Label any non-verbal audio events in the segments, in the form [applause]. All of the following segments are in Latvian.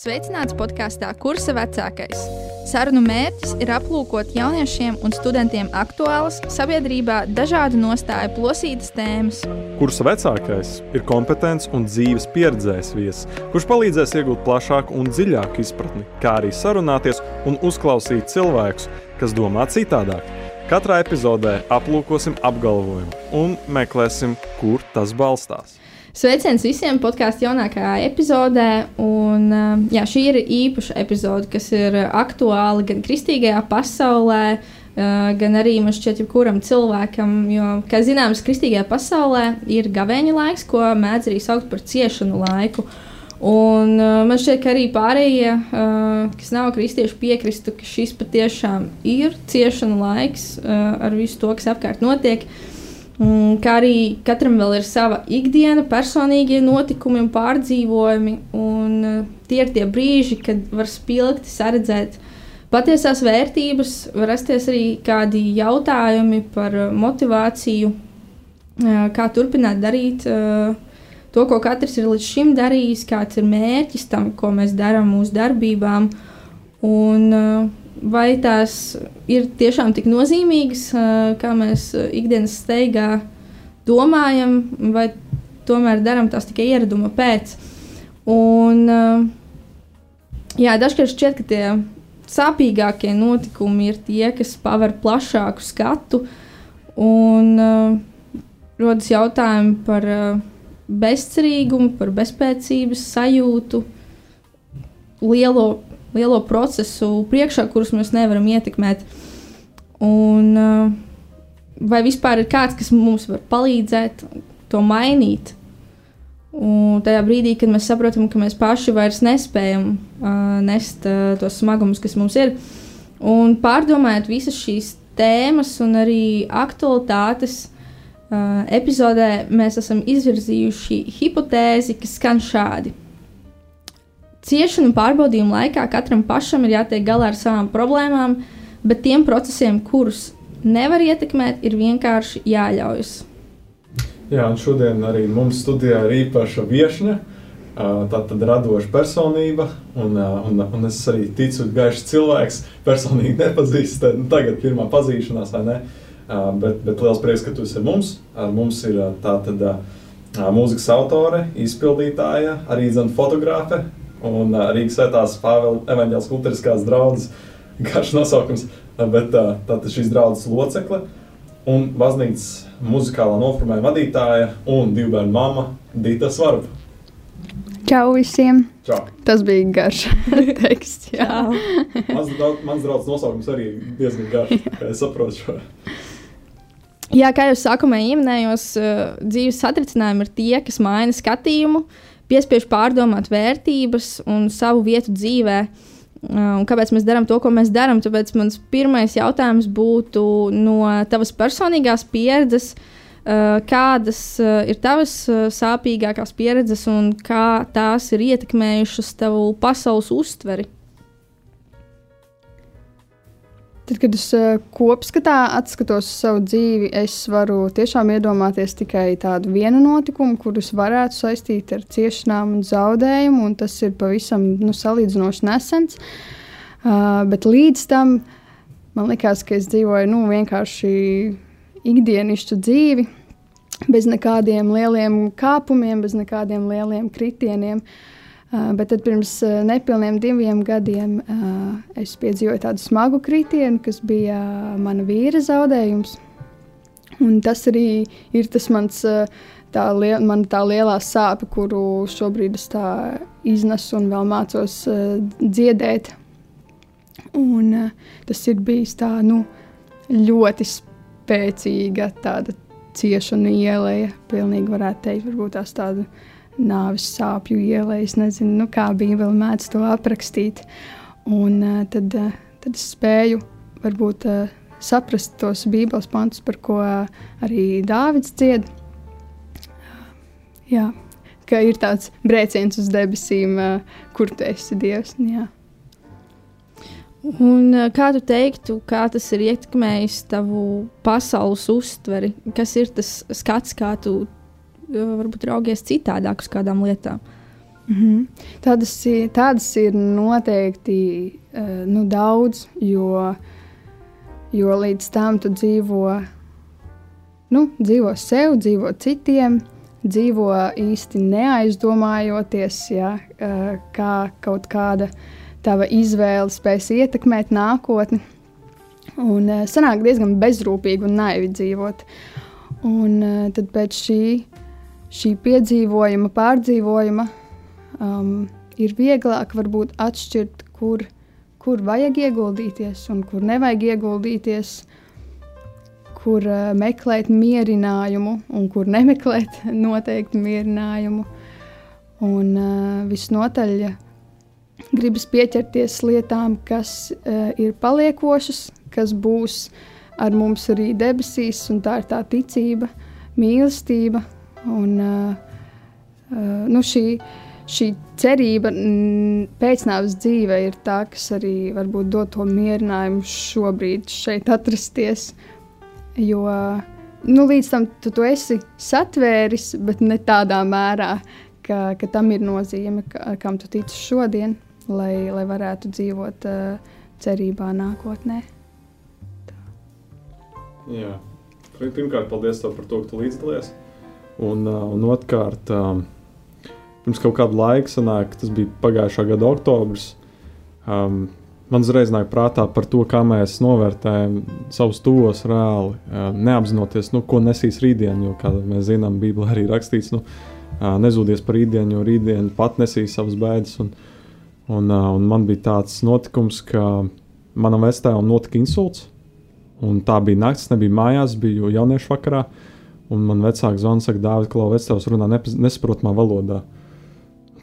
Sveicināts podkāstā Kursa vecākais. Sarunu mērķis ir aplūkot jauniešiem un studentiem aktuālas, sabiedrībā dažādu nostāju plosītas tēmas. Kursa vecākais ir kompetents un dzīves pieredzējis viesis, kurš palīdzēs iegūt plašāku un dziļāku izpratni, kā arī sarunāties un uzklausīt cilvēkus, kas domā citādāk. Katrā epizodē aplūkosim apgalvojumu un meklēsim, kur tas balstās. Sveiciens visiem podkāstu jaunākajā epizodē. Un, uh, jā, šī ir īpaša epizode, kas ir aktuāla gan kristīgajā pasaulē, uh, gan arī man šķiet, jebkuram cilvēkam. Jo, kā zināms, kristīgajā pasaulē ir gavēņa laiks, ko mēdz arī saukt par ciešanu laiku. Un, uh, man šķiet, ka arī pārējie, uh, kas nav kristieši, piekristu, ka šis patiešām ir ciešanu laiks ar visu to, kas apkārt notiek. Uh, kā arī katram vēl ir sava ikdiena, personīgie notikumi un pārdzīvojumi. Un, uh, tie ir tie brīži, kad var spilgti saredzēt patiesās vērtības, var rasties arī kādi jautājumi par uh, motivāciju, uh, kā turpināt darīt to, ko katrs ir līdz šim darījis, kāds ir mērķis tam, ko mēs darām mūsu darbībām. Un, uh, vai tās ir tiešām tik nozīmīgas, kā mēs ikdienas steigā domājam, vai tomēr darām tās tikai ieraduma pēc. Un, jā, dažkārt šķiet, ka tie sāpīgākie notikumi ir tie, kas paver plašāku skatu un rodas jautājumi par bezcerīgumu, par bezspēcības sajūtu, lielo lielo procesu priekšā, kurus mēs nevaram ietekmēt. Un, uh, vai vispār ir kāds, kas mums var palīdzēt to mainīt? Un tajā brīdī, kad mēs saprotam, ka mēs paši vairs nespējam uh, nest uh, tos smagumus, kas mums ir, un pārdomājot visas šīs tēmas un arī aktualitātes, uh, epizodē mēs esam izvirzījuši hipotēzi, kas skan šādi. Ciešanu pārbaudījumu laikā katram pašam ir jātiek galā ar savām problēmām, bet tiem procesiem, kurus nevar ietekmēt, ir vienkārši jāļaujas. Jā, un šodien arī mums studijā ir īpaša viesne. Tā tad radoša personība, un, un, un es arī ticu, ka gaišs cilvēks personīgi nepazīst. Nu, tagad ir pirmā pazīšanās, vai ne? Bet, bet liels prieks, ka tu esi ar mums. Ar mums ir tā tad mūzikas autore, izpildītāja, arī zina fotografe, un uh, Rīgas svētās Pāvila evaņģēlas kultūriskās draudzes garš nosaukums, bet uh, tātad šīs draudzes locekle un baznīcas muzikālā noformējuma vadītāja un divu bērnu mama Dita Svarba. Čau visiem! Čau. Tas bija garš [laughs] teksts. mans, mans draugs nosaukums arī diezgan garš, kā es saprotu šo. Jā, kā jau sākumā minējos, dzīves satricinājumi ir tie, kas maina skatījumu, uh, piespiež pārdomāt vērtības un savu vietu dzīvē. Un kāpēc mēs darām to, ko mēs darām? Tāpēc mans pirmais jautājums būtu no tavas personīgās pieredzes, kādas ir tavas sāpīgākās pieredzes un kā tās ir ietekmējušas tavu pasaules uztveri? Tad, kad es uh, kopskatā atskatos savu dzīvi, es varu tiešām iedomāties tikai tādu vienu notikumu, kurus varētu saistīt ar ciešanām un zaudējumu, un tas ir pavisam nu, salīdzinoši nesens. Uh, bet līdz tam man likās, ka es dzīvoju nu, vienkārši ikdienišķu dzīvi, bez nekādiem lieliem kāpumiem, bez nekādiem lieliem kritieniem. Uh, bet tad pirms nepilniem diviem gadiem es piedzīvoju tādu smagu kritienu, kas bija mana vīra zaudējums. Un tas arī ir tas mans, tā, li man tā lielā sāpe, kuru šobrīd es iznesu un vēl mācos dziedēt. Un, tas ir bijis tā, nu, ļoti spēcīga tāda ciešana ielēja, pilnīgi varētu teikt, varbūt tās tāda nāves sāpju ielai. Es nezinu, nu, kā Bībele mēdz to aprakstīt. Un uh, tad, uh, tad es spēju varbūt uh, saprast tos Bībeles pantus, par ko uh, arī Dāvids dzied. Jā, ka ir tāds brēciens uz debesīm, uh, kur tu esi Dievs. Jā. Un, kā tu teiktu, kā tas ir ietekmējis tavu pasaules uztveri? Kas ir tas skats, kā tu varbūt raugies citādāk uz kādām lietām. Mm -hmm. tādas, ir, tādas ir noteikti uh, nu, daudz, jo, jo līdz tam tu dzīvo, nu, dzīvo sev, dzīvo citiem, dzīvo īsti neaizdomājoties, ja, uh, kā kaut kāda tava izvēle spēs ietekmēt nākotni. Un uh, sanāk diezgan bezrūpīgi un naivi dzīvot. Un uh, tad pēc šī, šī piedzīvojuma, pārdzīvojuma um, ir vieglāk varbūt atšķirt, kur, kur vajag ieguldīties un kur nevajag ieguldīties, kur uh, meklēt mierinājumu un kur nemeklēt [laughs] noteikti mierinājumu. Un uh, visnotaļ gribas pieķerties lietām, kas uh, ir paliekošas, kas būs ar mums arī debesīs, un tā ir tā ticība, mīlestība un uh, uh, nu šī šī cerība pēcnāvus dzīve ir tā, kas arī varbūt dod to mierinājumu šobrīd šeit atrasties. Jo nu, līdz tam tu to esi satvēris, bet ne tādā mērā, ka, ka tam ir nozīme, ka, kam tu tici šodien, lai, lai varētu dzīvot uh, cerībā nākotnē. Tā. Jā. Pirmkārt, paldies tev par to, ka tu līdzdalies. Un, uh, un otrkārt, um, pirms kaut kāda laika, sanāk, tas bija pagājušā gada oktobris. Um, man uzreiz nāk prātā par to, kā mēs novērtējam savus tuvos reāli, uh, neapzinoties, nu, ko nesīs rītdiena. Jo, kā mēs zinām, Bībelē arī rakstīts, nu, uh, nezūdies par rītdienu, jo rītdiena pat nesīs savas bēdas. Un, un, uh, un man bija tāds notikums, ka manam vectēvam notika insults. Un tā bija naktis, nebija mājās, biju jauniešu vakarā. Un man vecāks zvans saka, Dārvid, Klau, vecāks runā nesaprotamā valodā.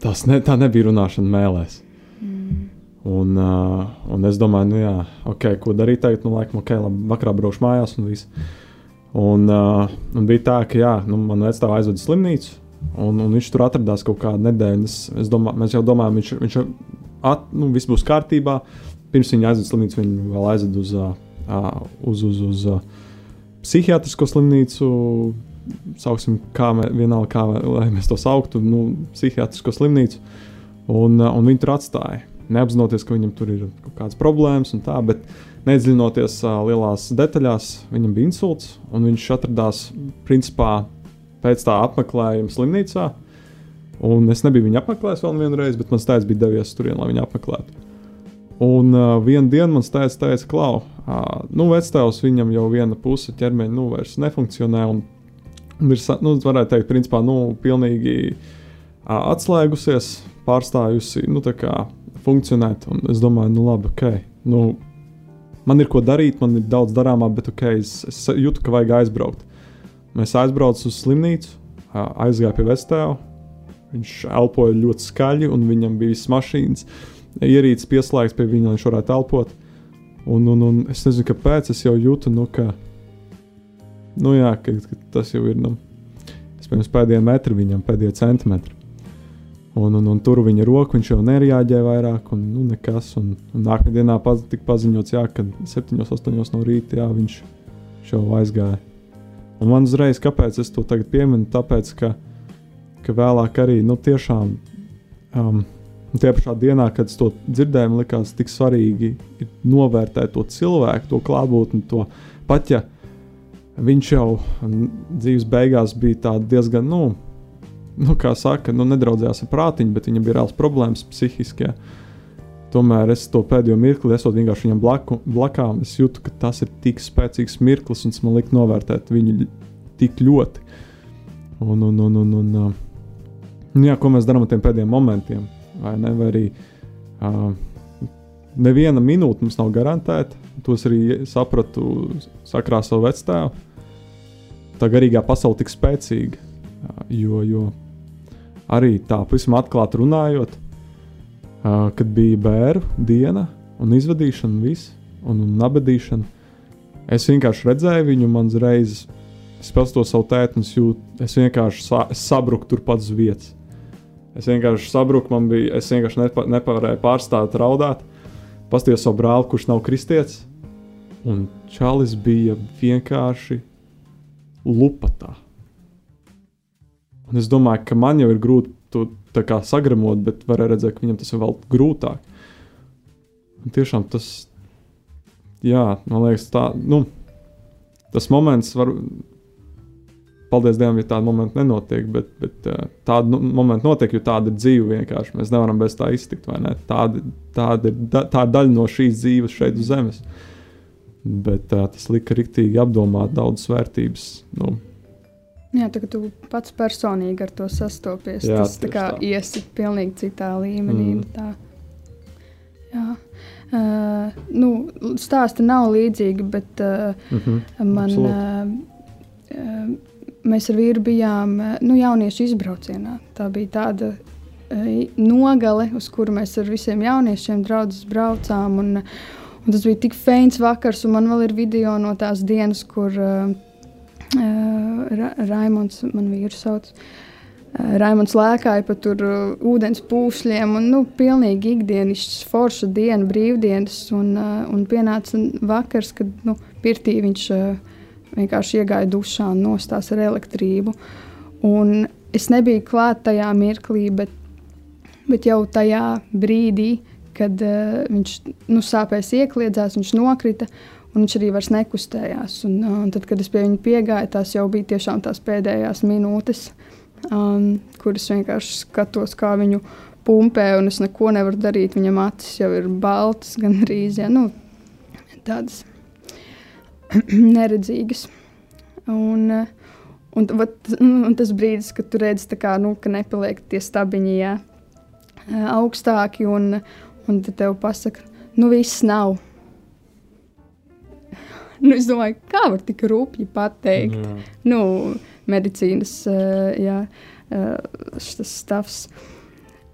Tas ne, tā nebija runāšana mēlēs. Mm. Un, uh, un es domāju, nu, jā, ok, ko darīt tagad? Nu, laikam, ok, labi, vakarā braukšu mājās un viss. Un, uh, un bija tā, ka, jā, nu, man vecāks aizveda uz slimnīcu, un, un viņš tur atradās kaut kādu nedēļu. Es, es domā, mēs jau domājām, viņš, viņš at, nu, viss būs kārtībā. Pirms viņa aizveda slimnīcu, viņa vēl aizveda uz, uh, uz, uz, uz uh, psihiatrisko slimnīcu sauksim, kā, mē, vienalga, kā lai mēs to sauktu, nu, psihiatrisko slimnīcu. Un, un viņi tur atstāja. Neapzinoties, ka viņam tur ir kaut kādas problēmas un tā, bet nedziļinoties uh, lielās detaļās, viņam bija insults, un viņš atradās principā pēc tā apmeklējuma slimnīcā. Un es nebiju viņu apmeklējis vēl vienu reizi, bet mans tēvs bija devies tur, lai viņu apmeklētu. Un uh, vienā dienā man teica, teica, Klau, uh, nu, vectēvs viņam jau viena puse ķermeņa nu, vairs nefunkcionē, un ir, nu, varētu teikt, principā, nu, pilnīgi uh, atslēgusies, pārstājusi nu, kā, funkcionēt. Un es domāju, nu, labi, ok. Nu, man ir ko darīt, man ir daudz darāmā, bet ok, es, es jūtu, ka vajag aizbraukt. Mēs aizbraucām uz slimnīcu, uh, aizgāju pie vectēva. Viņš elpoja ļoti skaļi, un viņam bija visas mašīnas, ierīces pieslēgts pie viņa, lai viņš varētu elpot. Un, un, un es nezinu, kāpēc es jau jūtu, nu, ka nu, jā, ka, ka tas jau ir nu, pēdējie metri viņam, pēdējie centimetri. Un, un, un tur viņa roka, viņš jau nereaģēja vairāk, un nu, nekas. Un, un nākamajā dienā paz, tika paziņots, jā, ka 7, 8 no rīta jā, viņš, viņš jau aizgāja. Un man uzreiz, kāpēc es to tagad pieminu, tāpēc, ka, ka vēlāk arī nu, tiešām um, tie pašā dienā, kad es to dzirdēju, man likās tik svarīgi novērtēt to cilvēku, to klātbūtni, to pat ja viņš jau dzīves beigās bija diezgan, nu, nu, kā saka, nu, nedraudzējās ar prātiņu, bet viņam bija reāls problēmas psihiskajā. Tomēr es to pēdējo mirkli, esot vienkārši viņam blaku, blakām, es jūtu, ka tas ir tik spēcīgs mirklis, un tas man liek novērtēt viņu tik ļoti. Un, un, un, un, un, un jā, ko mēs darām ar tiem pēdējiem momentiem? Vai, ne? vai arī uh, neviena minūte mums nav garantēta. To es arī sapratu sakrā savu vecāku tā garīgā pasaule tik spēcīga. Jo, jo arī tā pavisam atklāti runājot, kad bija bērnu diena un izvadīšana, viss, un, un nabadīšana, es vienkārši redzēju viņu, man uzreiz spēlēju to savu tēti, un es, jūt, es vienkārši sa, sabruku turpat uz vietas. Es vienkārši sabruku, man bija, es vienkārši nepa, nevarēju pārstāvēt, raudāt. Pastāvēju savu brāli, kurš nav kristietis. Un Čālijs bija vienkārši lupatā. Un es domāju, ka man jau ir grūti to sagremot, bet varēja redzēt, ka viņam tas ir vēl grūtāk. Un tiešām tas, jā, man liekas, tā, nu, tas moments var. Paldies Dievam, ja tāda momenta nenotiek, bet, bet tāda nu, momenta notiek, jo tāda ir dzīve vienkārši. Mēs nevaram bez tā iztikt, vai ne? Tāda, tāda ir, da, tā ir daļa no šīs dzīves šeit uz Zemes. Bet uh, tas lika riktīgi apdomāt daudzas vērtības. Nu, Jā, tā kā tu pats personīgi ar to sastopies, Jā, tas tā kā tā. iesi pilnīgi citā līmenī. Mm. Tā. Jā. Uh, nu, stāsti nav līdzīgi, bet uh, mm -hmm. man, uh, uh, mēs ar vīru bijām uh, nu, jauniešu izbraucienā. Tā bija tāda uh, nogale, uz kuru mēs ar visiem jauniešiem draugus braucām. Un, un tas bija tik feins vakars, un man vēl ir video no tās dienas, kur uh, Ra Raimons, man vīrs sauc. Raimons lēkāja pa tur uh, ūdens pūšļiem, un nu, pilnīgi ikdienišķs, forša diena, brīvdienas. Un, uh, un pienāca vakars, kad nu, pirtī viņš uh, vienkārši iegāja dušā un nostās ar elektrību. Un es nebiju klāt tajā mirklī, bet, bet jau tajā brīdī, kad uh, viņš nu, sāpēs iekļiedzās, viņš nokrita. Viņš arī vairs nekustējās. Un, uh, un tad, kad es pie viņa piegāju, tās jau bija tiešām tās pēdējās minūtes, um, kuras vienkārši skatos, kā viņu pumpē, un es neko nevaru darīt. Viņam acis jau ir baltas, gan arī ja, nu, tādas [clears throat] neredzīgas. Un, un, vat, un tas brīdis, kad tu redzi, kā, nu, ka nepaliek tie stabiņi jā, augstāki, un, un tad tev pasaka, nu viss nav. Nu, es domāju, kā var tik rupji pateikt. Jā. Nu, medicīnas jā, stāvs.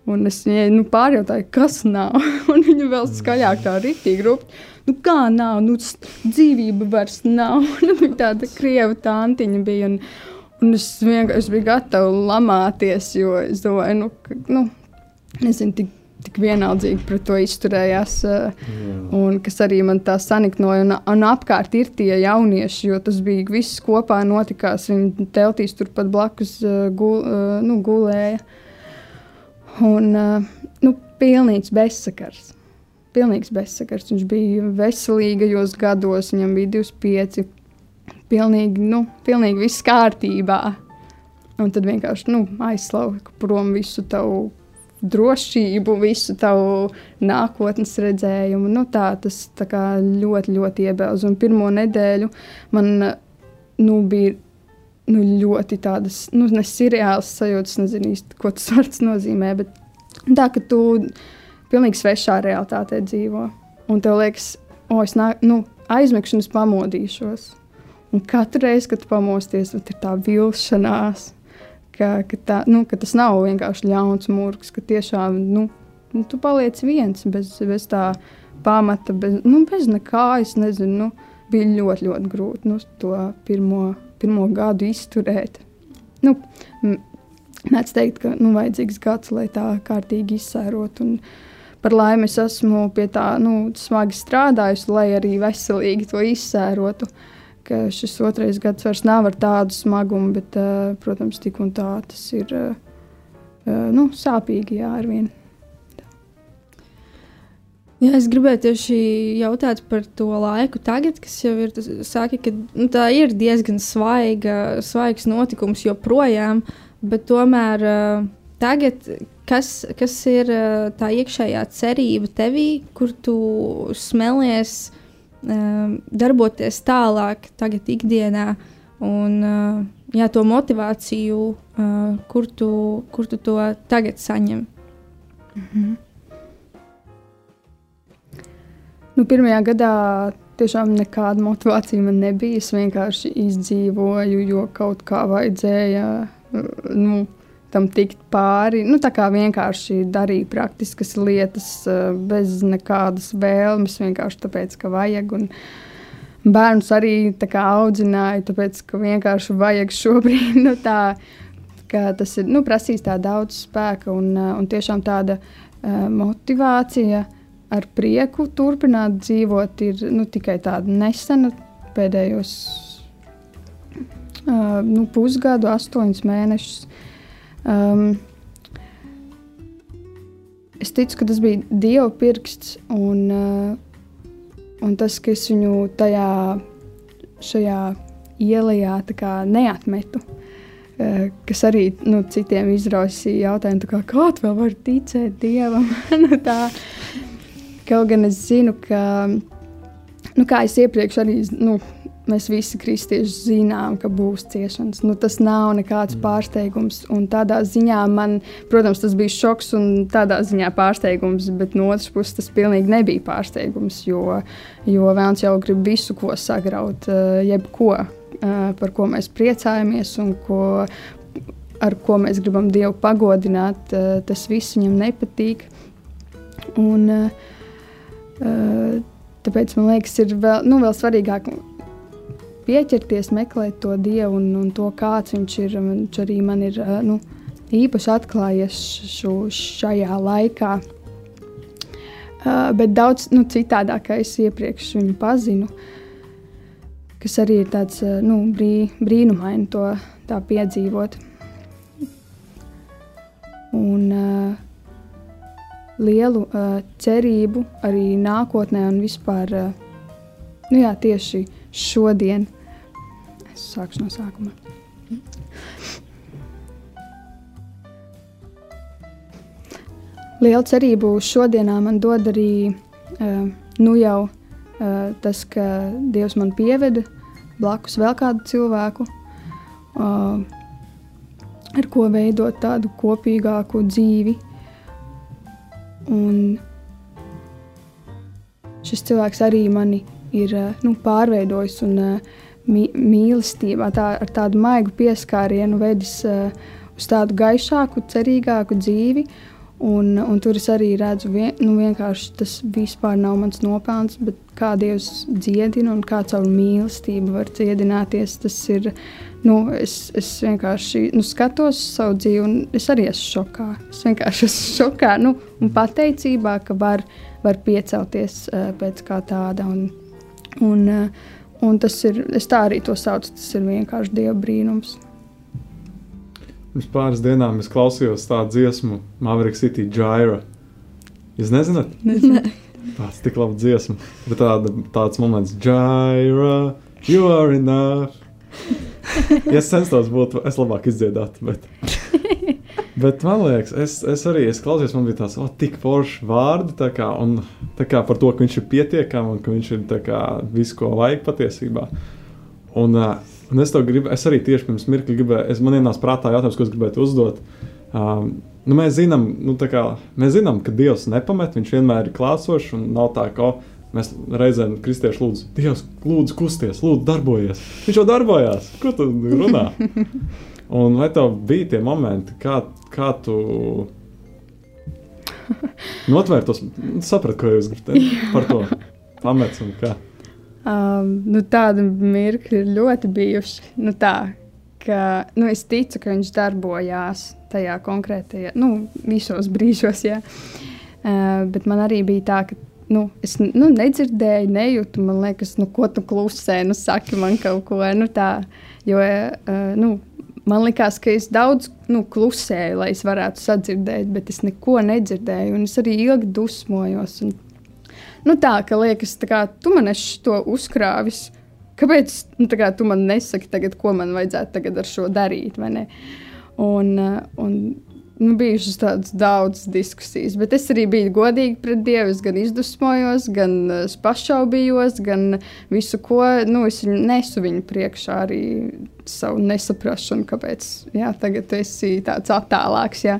Un es viņai nu, pārjautāju, kas nav. [laughs] Un viņa vēl skaļāk tā rītīgi rupji. Nu, kā nav? Nu, dzīvība vairs nav. [laughs] Nu, viņa tāda krieva tantiņa bija. Un, un es vienkārši biju gatava lamāties, jo es domāju, nu, ka, nu nezinu, tik, tik vienaldzīgi pret to izturējās. Jā. Un kas arī man tā saniknoja, un, un apkārt ir tie jaunieši, jo tas bija viss kopā notikās. Viņi teltīs turpat blakus gul, nu, gulēja. Un, nu, pilnīgs bezsakars. Pilnīgs bezsakars. Viņš bija veselīgajos gados, viņam bija 25. Pilnīgi, nu, pilnīgi viss kārtībā. Un tad vienkārši nu, aizslauka prom visu tavu drošību, visu tavu nākotnes redzējumu. Nu, tā, tas tā ļoti, ļoti iebilst. Un pirmo nedēļu man nu, bija nu, ļoti tādas nu, nesirreālas sajūtas. Es nezinu īsti, ko tas [laughs] vārds nozīmē. Bet tā, ka tu pilnīgi svešā realitātē dzīvo. Un tev liekas, o, es nā, nu, es pamodīšos. Un katru reizi, kad pamosties, ir tā vilšanās ka, ka, tā, nu, ka tas nav vienkārši ļauns mūks, ka tiešām nu, nu, tu paliec viens bez, bez tā pamata, bez, nu, bez nekā. Es nezinu, nu, bija ļoti, ļoti grūti nu, to pirmo, pirmo gadu izturēt. Nu, Mēdz teikt, ka nu, vajadzīgs gads, lai tā kārtīgi izsērotu. Un Par laimi es esmu pie tā nu, smagi strādājusi, lai arī veselīgi to izsērotu. Šis otrais gads vairs nav ar tādu smagumu, bet, uh, protams, tik un tā tas ir uh, uh, nu, sāpīgi jā, ar vienu. Jā, es gribēju tieši jautāt par to laiku, tagad, kas jau ir. Sāki, ka, nu, tā ir diezgan svaiga, svaigs notikums joprojām, bet tomēr uh, tagad, kas, kas ir uh, tā iekšējā cerība tevī, kur tu smelies uh, darboties tālāk, tagad ikdienā, un uh, jā, to motivāciju, uh, kur, tu, kur tu to tagad saņem. Nu, pirmajā gadā tiešām nekāda motivācija man nebija. Es vienkārši izdzīvoju, jo kaut kā vajadzēja nu, tam tikt pāri. Nu, tā kā vienkārši darīju praktiskas lietas, uh, bez nekādas vēlmes, vienkārši tāpēc, ka vajag. Un bērnus arī tā kā audzināju, tāpēc, ka vienkārši vajag šobrīd. [laughs] Nu, tā, ka tas ir nu, prasīs tā daudz spēka un, uh, un tiešām tāda uh, motivācija ar prieku turpināt dzīvot, ir nu, tikai tāda nesena pēdējos uh, nu, pusgadu, astoņus mēnešus. Um, es ticu, ka tas bija Dieva pirksts un, uh, un tas, ka es viņu tajā šajā ielā neatmetu. Uh, kas arī nu, citiem izraisīja jautājumu, kā, kā tu vēl vari ticēt Dievam. [laughs] nu, tā, kaut gan es zinu, ka, nu, kā es iepriekš arī nu, mēs visi kristieši zinām, ka būs ciešanas. Nu, tas nav nekāds mm. pārsteigums. Un tādā ziņā man, protams, tas bija šoks un tādā ziņā pārsteigums, bet no otras puses tas pilnīgi nebija pārsteigums, jo, jo Vēns jau grib visu, ko sagraut, eh, jebko, eh, par ko mēs priecājamies un ko, ar ko mēs gribam Dievu pagodināt, eh, tas viss viņam nepatīk. Un, tāpēc man liekas, ir vēl, nu, vēl svarīgāk pieķerties, meklēt to dievu un, un to, kāds viņš ir. Viņš arī man ir nu, īpaši atklājies šo, šajā laikā. Uh, bet daudz nu, citādāk, kā es iepriekš viņu pazinu, kas arī ir tāds nu, brī, brīnumaini to piedzīvot. Un uh, lielu uh, cerību arī nākotnē un vispār uh, nu, jā, tieši šodien. Es sākšu no sākuma. Lielu cerību šodienā man dod arī uh, nu jau uh, tas, ka Dievs man pieveda blakus vēl kādu cilvēku, uh, ar ko veidot tādu kopīgāku dzīvi. Un šis cilvēks arī mani ir eh, nu, pārveidojis un eh, mīlestībā, tā, ar tādu maigu pieskārienu vedis eh, uz tādu gaišāku, cerīgāku dzīvi. Un, un tur es arī redzu, vien, nu, vienkārši tas vispār nav mans nopelns, bet kā Dievs dziedina un kā caur mīlestību var dziedināties. Tas ir, nu, es, es vienkārši nu, skatos savu dzīvi, un es arī esmu šokā. Es vienkārši esmu šokā nu, un pateicībā, ka var, var piecelties uh, pēc kā tāda. Un, Un, eh, un tas ir, es tā arī to saucu, tas ir vienkārši dieva brīnums. Pirms pāris dienām es klausījos tādu dziesmu, Maverick City Gyra. Jūs nezināt? Nezinu. [laughs] Tāds tik labs dziesma. Bet tāda, tāds moments, Gyra, you are enough. [laughs] ja es censtos būt, es labāk izdziedātu, bet [laughs] Bet man liekas, es, es arī es klausījos, man bija tāds, oh, tik forši vārdi, kā, un kā par to, ka viņš ir pietiekams un ka viņš ir kā, visu, ko vajag patiesībā. Un, un es to gribu, es arī tieši pirms mirkļa gribēju, es man ienāca prātā jautājums, ko es gribētu uzdot. Um, nu, mēs, zinām, nu, kā, mēs zinām, ka Dievs nepamet, viņš vienmēr ir klātsošs un nav tā, ka oh, mēs reizēm kristieši lūdzu, Dievs, lūdzu, kusties, lūdzu, darbojies. Viņš jau darbojās, ko tu runā? [laughs] Un vai tev bija tie momenti, kā, kā tu [laughs] notvērt tos, saprati, ko jūs gribat par to pamets un kā? Um, nu, tādi mirkļi ir ļoti bijuši. Nu, tā, ka, nu, es ticu, ka viņš darbojās tajā konkrētajā, nu, visos brīžos. Ja. Uh, bet man arī bija tā, ka nu, es nu, nedzirdēju, nejūtu. Man liekas, nu, ko tu klusē, nu, saki man kaut ko nu, tādu. Jo uh, nu, Man liekas, ka es daudz nu, klusēju, lai es varētu sadzirdēt, bet es neko nedzirdēju. Es arī ilgi dusmojos. Un, nu, tā kā liekas, tā kā, tu man esi to uzkrāvis. Kāpēc nu, kā, tu man nesaki, tagad, ko man vajadzētu ar šo darīt? Un, un nu, bijušas tādas daudzas diskusijas, bet es arī biju godīga pret Dievu. Es gan izdusmojos, gan uh, pašaubījos, gan visu, ko nu, es viņu nesu viņu priekšā arī savu nesaprašanu, kāpēc jā, tagad tu esi tāds attālāks. Jā.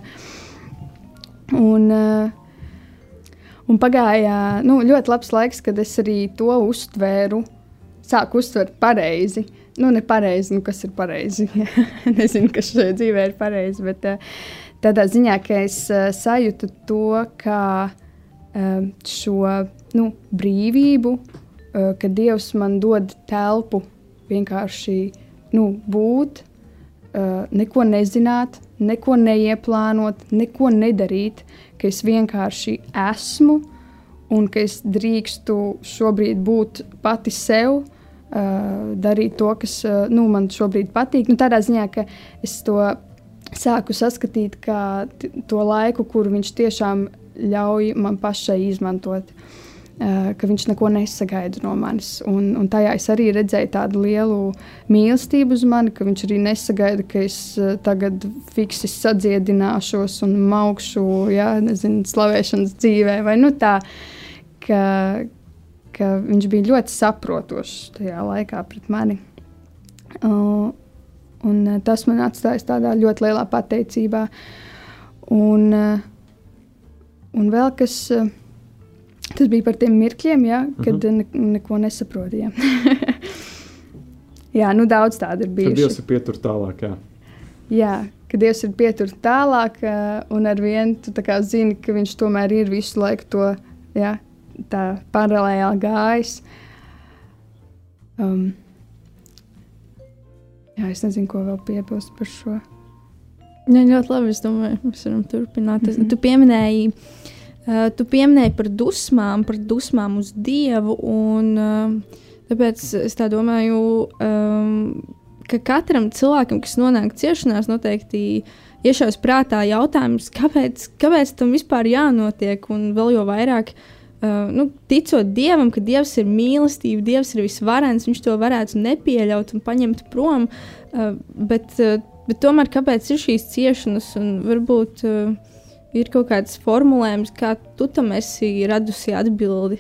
Un, uh, un pagāja nu, ļoti labs laiks, kad es arī to uztvēru, sāku uztvert pareizi. Nu, ne pareizi, nu, kas ir pareizi. [laughs] Nezinu, kas šajā dzīvē ir pareizi. Bet, uh, tādā ziņā, ka es uh, sajūtu to, kā uh, šo nu, brīvību, uh, ka Dievs man dod telpu vienkārši nu, būt, uh, neko nezināt, neko neieplānot, neko nedarīt, ka es vienkārši esmu un ka es drīkstu šobrīd būt pati sev. Uh, darīt to, kas uh, nu, man šobrīd patīk. Nu, tādā ziņā, ka es to sāku saskatīt to laiku, kur viņš tiešām ļauj man pašai izmantot. Ka viņš neko nesagaida no manis. Un, un tajā es arī redzēju tādu lielu mīlestību uz mani, ka viņš arī nesagaida, ka es tagad fiksi sadziedināšos un maukšu, ja, nezinu, slavēšanas dzīvē, vai nu tā, ka, ka viņš bija ļoti saprotošs tajā laikā pret mani. Uh, un uh, tas man atstājis tādā ļoti lielā pateicībā. Un, uh, un vēl kas. Uh, Tas bija par tiem mirkļiem, ja, kad uh mhm. -huh. ne, neko nesaprotu. Ja. [laughs] jā, nu daudz tādu ir bijuši. Kad Dievs ir pietur tālāk. Jā. jā, ka Dievs ir pietur tālāk, un ar vienu tu zini, ka Viņš tomēr ir visu laiku to jā, paralēli gājis. Um, jā, es nezinu, ko vēl piebilst par šo. Jā, ļoti labi. Es domāju, mēs varam turpināt. Mm -hmm. Tu pieminēji Uh, tu pieminēji par dusmām, par dusmām uz Dievu. Un, uh, tāpēc es tā domāju, um, ka katram cilvēkam, kas nonāk ciešanās, noteikti iešaus prātā jautājums, kāpēc, kāpēc tam vispār jānotiek. Un vēl jau vairāk, uh, nu, ticot Dievam, ka Dievs ir mīlestība, Dievs ir visvarens, Viņš to varētu nepieļaut un paņemt prom. Uh, bet, uh, bet tomēr kāpēc ir šīs ciešanas un varbūt. Uh, ir kaut kāds formulējums, kā tu tam esi radusi atbildi.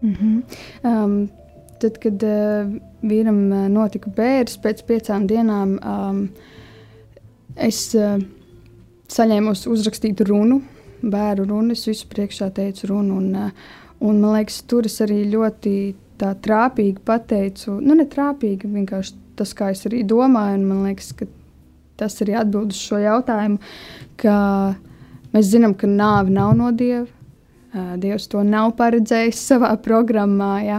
Mm -hmm. um, tad, kad uh, vīram uh, notika bērns pēc piecām dienām, um, es uh, saņēmu uzrakstītu runu, bērnu runu. Es visu priekšā teicu runu, un, uh, un man liekas, tur es arī ļoti tā trāpīgi pateicu, nu ne trāpīgi, vienkārši tas, kā es arī domāju, un man liekas, ka tas arī atbild uz šo jautājumu ka mēs zinām, ka nāve nav no dieva. Dievs to nav paredzējis savā programmā. Ja?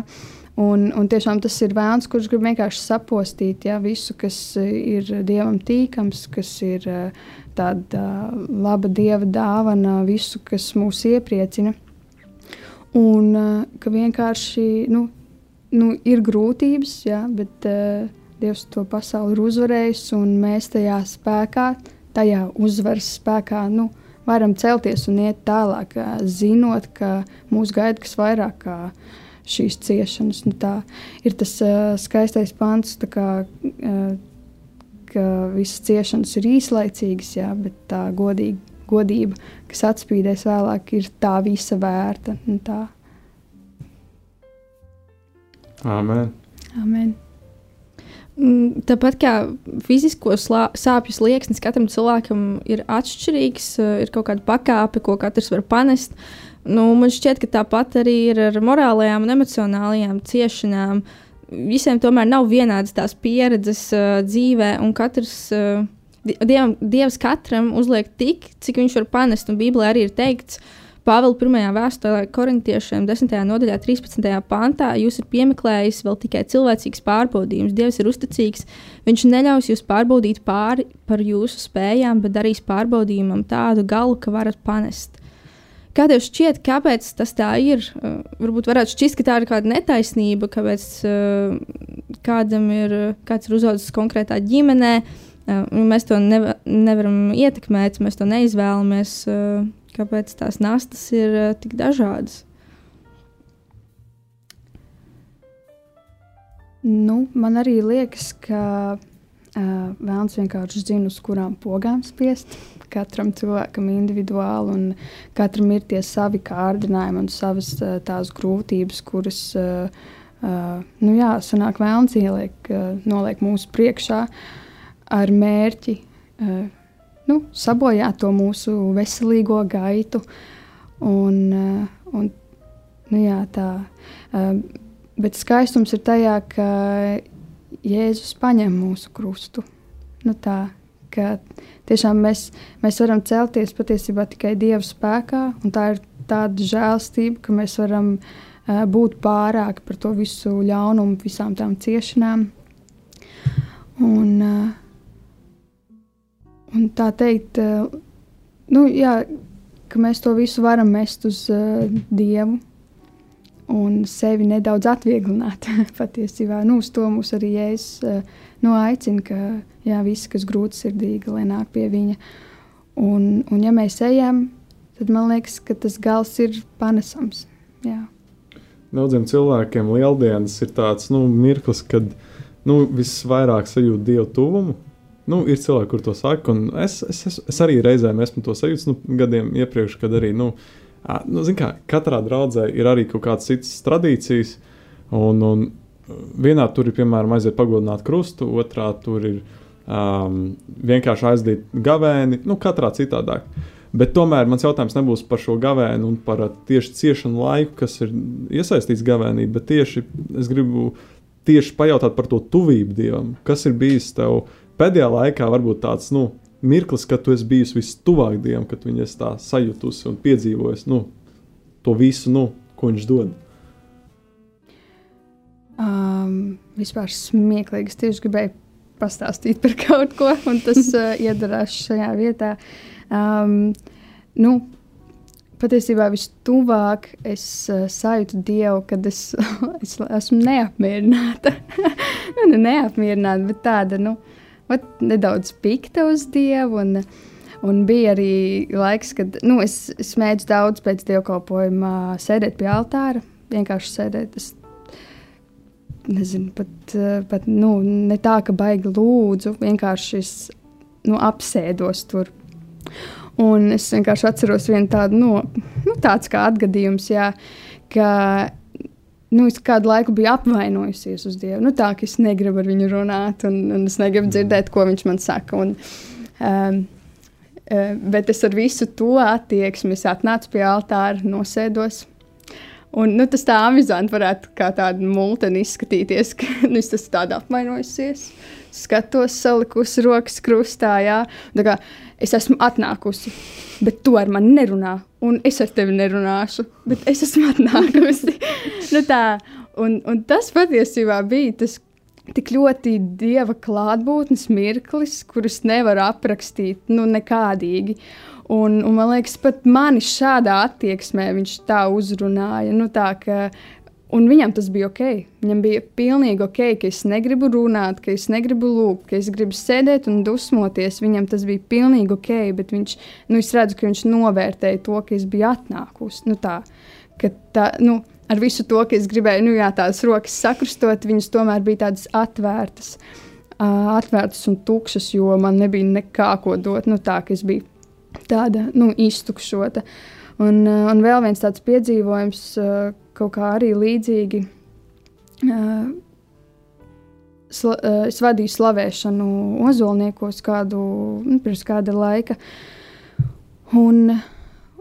Un, un tiešām tas ir vēlams, kurš grib vienkārši sapostīt ja, visu, kas ir dievam tīkams, kas ir tāda laba dieva dāvana, visu, kas mūs iepriecina. Un ka vienkārši nu, nu, ir grūtības, ja, bet uh, Dievs to pasauli ir uzvarējis, un mēs tajā spēkā tajā uzvaras spēkā nu, varam celties un iet tālāk, zinot, ka mūs gaida kas vairāk kā šīs ciešanas. Nu, tā ir tas uh, skaistais pants, kā, uh, ka visas ciešanas ir īslaicīgas, jā, bet tā godīga, godība, kas atspīdēs vēlāk, ir tā visa vērta. Nu, tā. Amen. Amen. Mm, tāpat kā fizisko slā, sāpju slieksnis katram cilvēkam ir atšķirīgs, eh, ir kaut kāda pakāpe, ko katrs var panest. Nu, man šķiet, ka tāpat arī ir ar morālajām un emocionālajām ciešanām. Visiem tomēr nav vienādas tās pieredzes uh, dzīvē, un katrs, uh, dievam, Dievs katram uzliek tik, cik viņš var panest. Un Bībelē arī ir teikts, uh, Pāvila pirmajā vēstulē korintiešiem 10. nodaļā, 13. pantā, jūs esat piemeklējis vēl tikai cilvēcīgs pārbaudījums. Dievs ir uzticīgs, viņš neļaus jūs pārbaudīt pāri par jūsu spējām, bet darīs pārbaudījumam tādu galu, ka varat panest. Kā tev šķiet, kāpēc tas tā ir? Uh, varbūt varētu šķist, ka tā ir kāda netaisnība, kāpēc uh, kādam ir, kāds ir uzaugusi konkrētā ģimenē. Uh, mēs to neva, nevaram ietekmēt, mēs to neizvēlamies. Uh, kāpēc tās nastas ir uh, tik dažādas? Nu, man arī liekas, ka uh, vēlams vienkārši zina, uz kurām pogām spiest. Katram cilvēkam individuāli, un katram ir tie savi kārdinājumi un savas uh, tās grūtības, kuras, uh, uh, nu jā, sanāk vēlams ieliek, uh, noliek mūsu priekšā ar mērķi uh, nu, sabojāt to mūsu veselīgo gaitu. Un, uh, un, nu, jā, tā, uh, bet skaistums ir tajā, ka Jēzus paņem mūsu krustu. Nu, tā, tiešām mēs, mēs varam celties patiesībā tikai Dieva spēkā, un tā ir tāda žēlstība, ka mēs varam uh, būt pārāki par to visu ļaunumu, visām tām ciešanām. Tā teikt, eh, nu, jā, ka mēs to visu varam mest uz uh, Dievu un sevi nedaudz atvieglināt. [laughs] Patiesībā nu, uz to mums arī Jēzus uh, nu, aicina, ka jā, visi, kas grūtsirdīgi, lai nāk pie viņa. Un, un ja mēs ejam, tad man liekas, ka tas gals ir panesams. Jā. Daudziem cilvēkiem lieldienas ir tāds nu, mirklis, kad nu, visvairāk sajūt dievu tuvumu. Nu, ir cilvēki, kur to saka, un es, es, es, es arī reizēm esmu to sajūtis nu, gadiem iepriekš, kad arī nu, nu, kā, katrā draudzē ir arī kaut kādas citas tradīcijas. Un, un vienā tur ir piemēram aiziet pagodināt krustu, otrā tur ir um, vienkārši aizdīt gavēni, nu, katrā citādāk. Bet tomēr mans jautājums nebūs par šo gavēnu un par tieši ciešanu laiku, kas ir iesaistīts gavēnī, bet tieši es gribu tieši pajautāt par to tuvību dievam. Kas ir bijis tev pēdējā laikā, varbūt tāds nu, mirklis, kad tu esi bijis vistuvāk dievam, kad viņi ir tā sajutusi un piedzīvojusi nu, to visu, nu, ko viņš dod. Um, vispār smieklīgi. Es tieši gribēju pastāstīt par kaut ko, un tas uh, [laughs] iedarās šajā vietā. Um, nu, patiesībā vistuvāk es uh, sajūtu Dievu, kad es, [laughs] es esmu neapmierināta. [laughs] nu, ne neapmierināta, bet tāda nu, vat, nedaudz pikta uz Dievu. Un, un bija arī laiks, kad nu, es, es mēģināju daudz pēc dievkalpojuma sēdēt pie altāra. Vienkārši sēdēt. Es nezinu, pat, pat nu, ne tā, ka baigi lūdzu, vienkārši es nu, apsēdos tur. Un es vienkārši atceros vienu tādu, nu, nu tāds kā atgadījums, jā, ka nu, es kādu laiku biju apvainojusies uz Dievu. Nu, tā, ka es negribu ar viņu runāt, un, un es negribu dzirdēt, ko viņš man saka. Un, um, Bet es ar visu to attieksmi atnācu pie altāra, nosēdos, Un, nu, tas tā amizanti varētu kā tāda multeni izskatīties, ka [laughs] nu, esmu tāda apmainojusies. Skatos, salikusi rokas krustā. Jā. Kā, es esmu atnākusi, bet tu ar mani nerunā. Un es ar tevi nerunāšu, bet es esmu [laughs] atnākusi. [laughs] nu, tā, un, un tas patiesībā bija tas tik ļoti dieva klātbūtnes mirklis, kurus nevar aprakstīt nu, nekādīgi. Un, un man liekas, pat mani šādā attieksmē viņš tā uzrunāja. Nu, tā, ka, un viņam tas bija ok. Viņam bija pilnīgi ok, ka es negribu runāt, ka es negribu lūgt, ka es gribu sēdēt un dusmoties. Viņam tas bija pilnīgi ok, bet viņš, nu, es redzu, ka viņš novērtēja to, ka es biju atnākusi. Nu, tā, tā, nu, ar visu to, ka es gribēju, nu, jā, tās rokas sakrustot, viņas tomēr bija tādas atvērtas. Atvērtas un tukšas, jo man nebija nekā ko dot. Nu, tā, es biju tāda nu, iztukšota. Un, uh, un vēl viens tāds piedzīvojums, uh, kaut kā arī līdzīgi. Uh, sla, es vadīju slavēšanu Ozolniekos kādu, nu, pirms kāda laika. Un,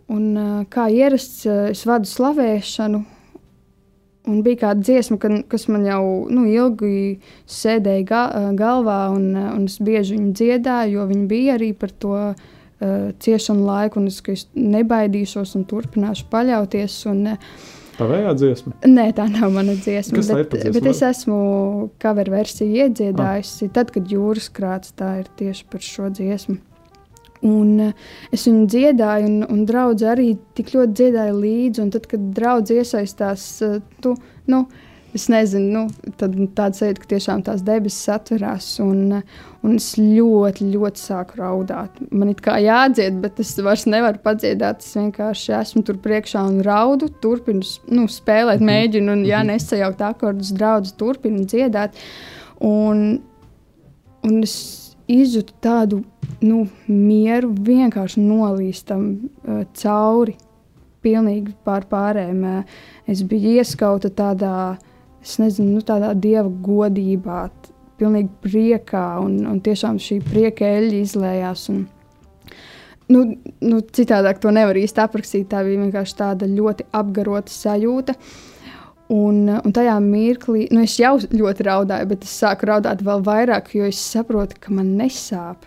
un kā ierasts, es vadu slavēšanu. Un bija kāda dziesma, ka, kas man jau nu, ilgi sēdēja ga, galvā, un, un es bieži viņu dziedāju, jo viņi bija arī par to uh, uh, ciešanu laiku, un es, es nebaidīšos un turpināšu paļauties. Un, uh, Tavējā dziesma? Nē, tā nav mana dziesma. Kas bet, dziesma? bet es esmu cover versiju iedziedājusi. Ah. Tad, kad jūras krāts, tā ir tieši par šo dziesmu. Un uh, es viņu dziedāju, un, un draugs arī tik ļoti dziedāja līdzi. Un tad, kad draugs iesaistās, tu, nu, Es nezinu, nu, tad tāda sajūta, ka tiešām tās debesis atverās, un, un es ļoti, ļoti sāku raudāt. Man ir kā jādzied, bet es vairs nevaru padziedāt. Es vienkārši esmu tur priekšā un raudu, turpinu nu, spēlēt, mhm. mēģinu, un, ja mhm. nesajaukt akordus, draugus, turpinu dziedāt. Un, un es izjūtu tādu nu, mieru, vienkārši nolīstam uh, cauri. Pilnīgi pār pārējiem. Uh, es biju ieskauta tādā uh, es nezinu, nu, tādā dieva godībā, pilnīgi priekā, un, un tiešām šī prieka eļļa izlējās. Un, nu, nu, citādāk to nevar īsti aprakstīt. Tā bija vienkārši tāda ļoti apgarota sajūta. Un, un tajā mirklī, nu, es jau ļoti raudāju, bet es sāku raudāt vēl vairāk, jo es saprotu, ka man nesāp.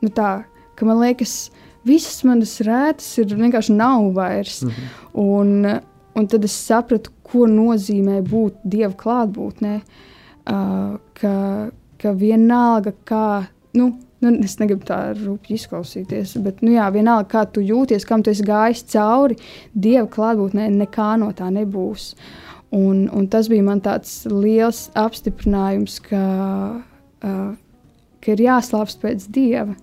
Nu, tā, ka man liekas, visas manas rētas ir vienkārši nav vairs. -hmm. un, un tad es sapratu, ko nozīmē būt Dieva klātbūtnē. Uh, ka, ka vienalga, kā, nu, nu, es negribu tā rūpīgi izklausīties, bet, nu, jā, vienalga, kā tu jūties, kam tu esi gājis cauri, Dieva klātbūtnē nekā no tā nebūs. Un, un tas bija man tāds liels apstiprinājums, ka, uh, ka ir jāslāpst pēc Dieva.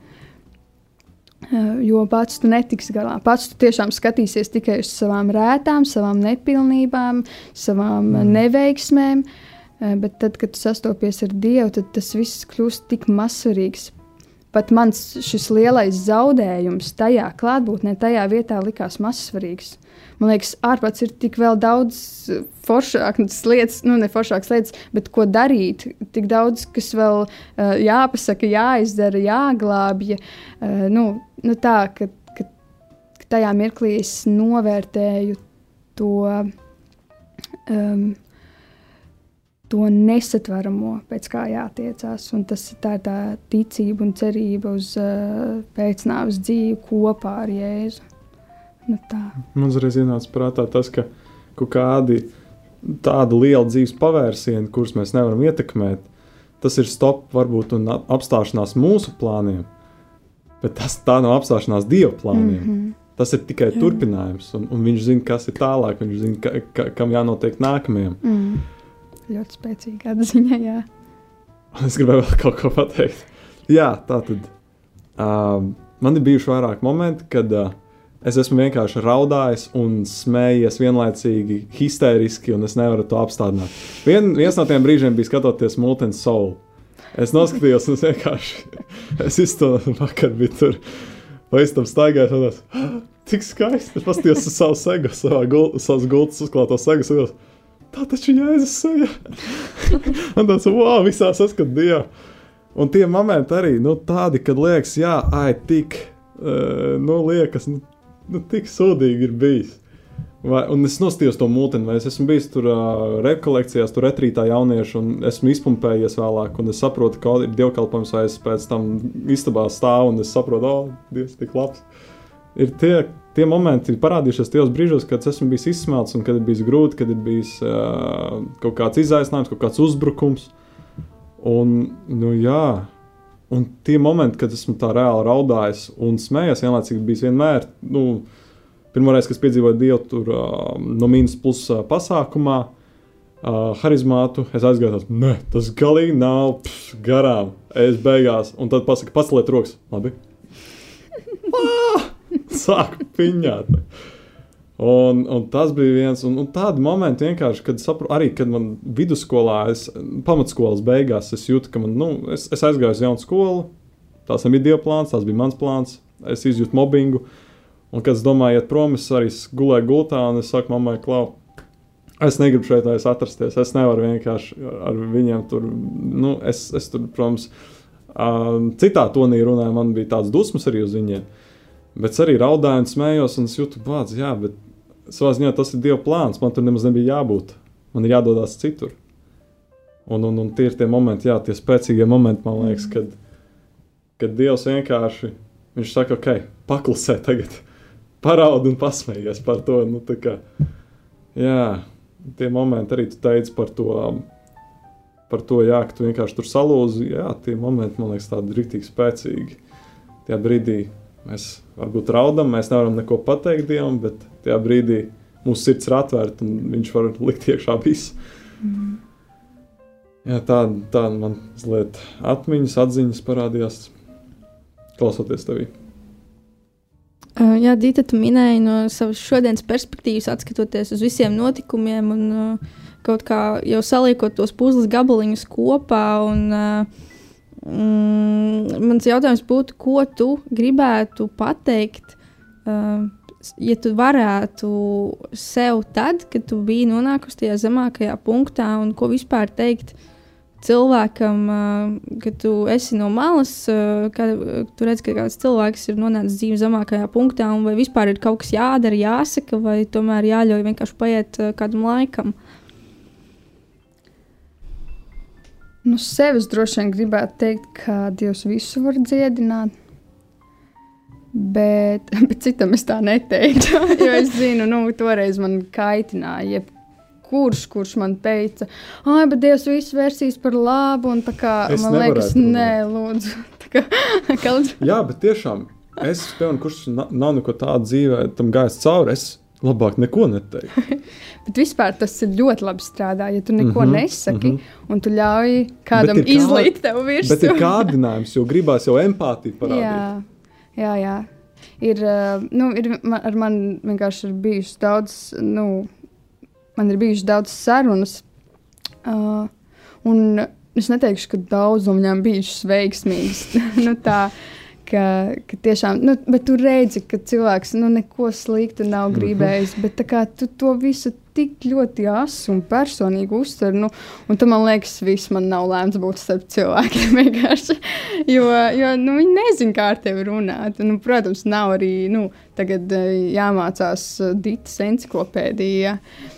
Uh, jo pats tu netiksi galā. Pats tu tiešām skatīsies tikai uz savām rētām, savām nepilnībām, savām mm. neveiksmēm. Uh, bet tad, kad tu sastopies ar Dievu, tad tas viss kļūst tik mazsvarīgs. Pat mans šis lielais zaudējums tajā klātbūtnē, tajā vietā likās mazsvarīgs. Man liekas, ārpus ir tik daudz foršākas lietas, nu, ne foršākas lietas, bet ko darīt. Tik daudz, kas vēl uh, jāpasaka, jāizdara, jāglābj. Uh, nu, nu tā, ka, ka, ka tajā mirklī es novērtēju to. Um, to nesatveramo, pēc kā jātiecās. Un tas ir tā, tā ticība un cerība uz uh, pēcnāvus dzīvi kopā ar Jēzu. Nu. Man uzreiz ienāca prātā tas, ka kaut kādi tādi lieli dzīves pavērsieni, kurus mēs nevaram ietekmēt, tas ir stop, varbūt apstāšanās mūsu plāniem, bet tas tā nav apstāšanās Dieva plāniem. Mm -hmm. Tas ir tikai Jā. turpinājums, un, un viņš zina, kas ir tālāk, viņš zina, ka, ka, kam jānotiek nākamajam. Mm. Ļoti spēcīga atziņa, jā. [laughs] Es gribēju vēl kaut ko pateikt. Jā, tā tad uh, man ir bijuši vairāk momenti, kad uh, Es esmu vienkārši raudājis un smējies vienlaicīgi, histēriski, un es nevaru to apstādināt. Vien, viens no tiem brīžiem bija skatoties Multens Soul. Es noskatījos, un es vienkārši es izturēju, vakar bija tur. Vai es tam staigāju, un es cik skaisti. Es paskatījos uz savu segu, savā gul, savas gultas uzklāto segu. Sados, tā taču ir Jēzus seja. [laughs] un tas, wow, visā saskat Dievu. Un tie momenti arī, nu, tādi, kad liekas, jā, ai, tik, uh, nu, liekas, nu, nu, tik sūdīgi ir bijis. Vai, un es nostājos to mūteni, vai es esmu bijis tur uh, rekolekcijās, tur retrītā jauniešu, un esmu izpumpējies vēlāk, un es saprotu, ka ir dievkalpojums, vai es pēc tam istabā stāvu, un es saprotu, o, oh, Dievs, tik labs. Ir tie, tie momenti, parādījušies tajos brīžos, kad esmu bijis izsmelts, un kad ir bijis grūti, kad ir bijis uh, kaut kāds izaicinājums, kaut kāds uzbrukums. Un, nu, jā, Un tie momenti, kad esmu tā reāli raudājis un smējies, vienlaicīgi bija vienmēr. Nu, Pirmoreiz, kad piedzīvoju Dievu tur, uh, no mīnus plus uh, pasākumā, uh, harizmātu, es aizgāju, tāds, ne, tas galīgi nav pš, garām. Es beigās, un tad pasaka, paceliet rokas. Labi. [laughs] Sāku piņāt. Un, un tas bija viens no tādiem momentiem, kad sapru, arī kad man vidusskolā, es, pamatskolas beigās, es jūtu, ka man, nu, es, es aizgāju uz jaunu skolu. Tas bija Dieva plāns, tas bija mans plāns. Es izjūtu mobbingu. Un, kad es domāju, iet prom, es arī gulēju gultā un es saku, mammai, klau, es negribu šeit atrasties. Es nevaru vienkārši ar viņiem tur, nu, es, es tur, protams, citā tonī runāju, man bija tāds dusmas arī uz viņiem. Bet es arī raudāju un smējos, un es jūtu, bāc, jā, bet savā ziņā tas ir Dieva plāns. Man tur nemaz nebija jābūt. Man ir jādodas citur. Un, un, un tie ir tie momenti, jā, tie spēcīgie momenti, man liekas, kad, kad Dievs vienkārši viņš saka, ok, paklusē tagad, [laughs] paraud un pasmējies par to. Nu, kā, jā, tie momenti arī tu teici par to. Par to, jā, ka tu vienkārši tur salūzi. Jā, tie momenti man liekas, tādi rīktīgi spēcīgi. Tajā brīdī mēs varbūt raudam, mēs nevaram neko pateikt Dievam, bet tajā brīdī mūsu sirds ir atvērta un Viņš var likt iekšā visu. Mm. Jā, tāda tā man mazliet atmiņas, atziņas parādījās klausoties tevī. Uh, jā, Dita, tu minēji no savas šodienas perspektīvas, skatoties uz visiem notikumiem un uh, kaut kā jau saliekot tos puzles gabaliņus kopā. Un, uh, Mm, mans jautājums būtu, ko tu gribētu pateikt, uh, ja tu varētu sev tad, kad tu biji nonākusi tajā zemākajā punktā, un ko vispār teikt cilvēkam, uh, kad tu esi no malas, uh, kad tu redz, ka kāds cilvēks ir nonācis dzīves zemākajā punktā, un vai vispār ir kaut kas jādara, jāsaka, vai tomēr jāļauj vienkārši paiet uh, kādam laikam. Nu, sevis droši vien gribētu teikt, ka Dievs visu var dziedināt. Bet, [laughs] bet citam es tā neteiktu. [laughs] jo es zinu, nu, toreiz man kaitināja. Kurš, kurš man teica, ah, bet Dievs visu vērsīs par labu. Un, kā, es man liekas, nē, lūdzu. [laughs] kā, kaut... Jā, bet tiešām es, piemēram, kurš nav neko tādu dzīvē, tam gājis cauri. Es labāk neko neteiktu. [laughs] Bet vispār tas ir ļoti labi strādā, ja tu neko mm -hmm, nesaki mm -hmm. un tu ļauj kādam izlīt tev virsū. Bet ir kārdinājums, jo gribās jau empātiju [laughs] parādīt. Jā, jā. jā. Ir, uh, nu, ir man, ar mani vienkārši ir bijušas daudz, nu, man ir bijušas daudz sarunas. Uh, un es neteikšu, ka daudz no viņām bijušas veiksmīgas. [laughs] nu, tā, ka, ka tiešām, nu, bet tu redzi, ka cilvēks nu, neko sliktu nav mhm. gribējis, bet kā, tu to visu tik ļoti asu un personīgi uztver. Nu, un tam man liekas, viss man nav lēmts būt starp cilvēkiem. [laughs] jo jo nu, viņi nezina, kā ar tevi runāt. Nu, protams, nav arī nu, tagad eh, jāmācās eh, Dītas encyklopēdijā. Uh,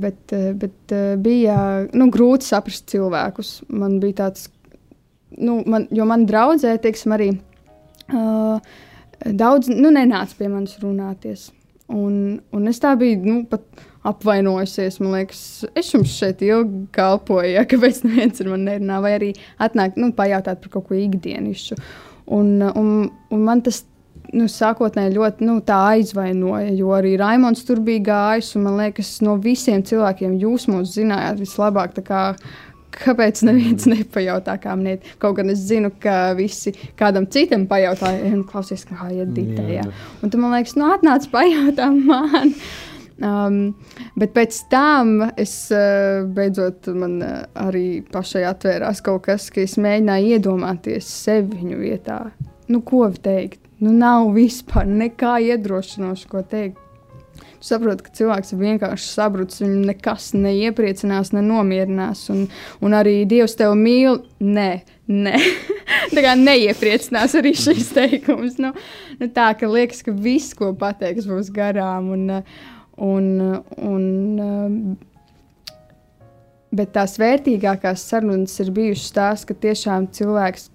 bet, bet bija nu, grūti saprast cilvēkus. Man bija tāds, nu, man, jo man draudzē, teiksim, arī uh, daudz nu, nenāca pie manis runāties. Un, un es tā biju nu, apvainojusies. Man liekas, es jums šeit ilgi kalpoju, ja, kāpēc [laughs] neviens ar mani nerunā, vai arī atnāk, nu, pajautāt par kaut ko ikdienišķu. Un, un, un man tas nu, sākotnēji ļoti nu, aizvainoja, jo arī Raimons tur bija gājis. Man liekas, no visiem cilvēkiem jūs mūs zinājāt vislabāk. Kāpēc neviens nepajautā, kā man ir? Kaut gan es zinu, ka visi kādam citam pajautā, nu, klausies, kā iet dītē. Un tu man liekas, nu, atnāc pajautā man. Um, bet pēc tam es uh, beidzot man uh, arī pašai atvērās kaut kas, ka es mēģināju iedomāties sevi viņu vietā. Nu, ko teikt? Nu, nav vispār nekā iedrošinoša, ko teikt. Tu saproti, ka cilvēks ir vienkārši sabrucis, viņu nekas neiepriecinās, nenomierinās. Un, un arī Dievs tevi mīl. Nē, nē. [laughs] tā kā neiepriecinās arī šis [laughs] teikums. Nu, nu tā ka liekas, ka viss, ko pateiks, būs garām. Un, uh, Un, un, um, bet tās vērtīgākās sarunas ir bijušas tās, ka tiešām cilvēks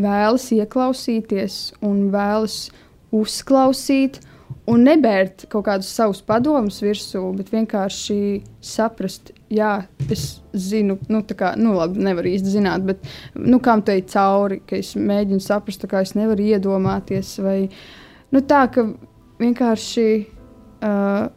vēlas ieklausīties un vēlas uzklausīt. Un nebērt kaut kādus savus padomus virsū, bet vienkārši saprast, jā, es zinu, nu, tā kā, nu, labi, nevaru īsti zināt, bet, nu, kam te ir cauri, ka es mēģinu saprast, kā es nevaru iedomāties, vai, nu, tā, ka vienkārši uh,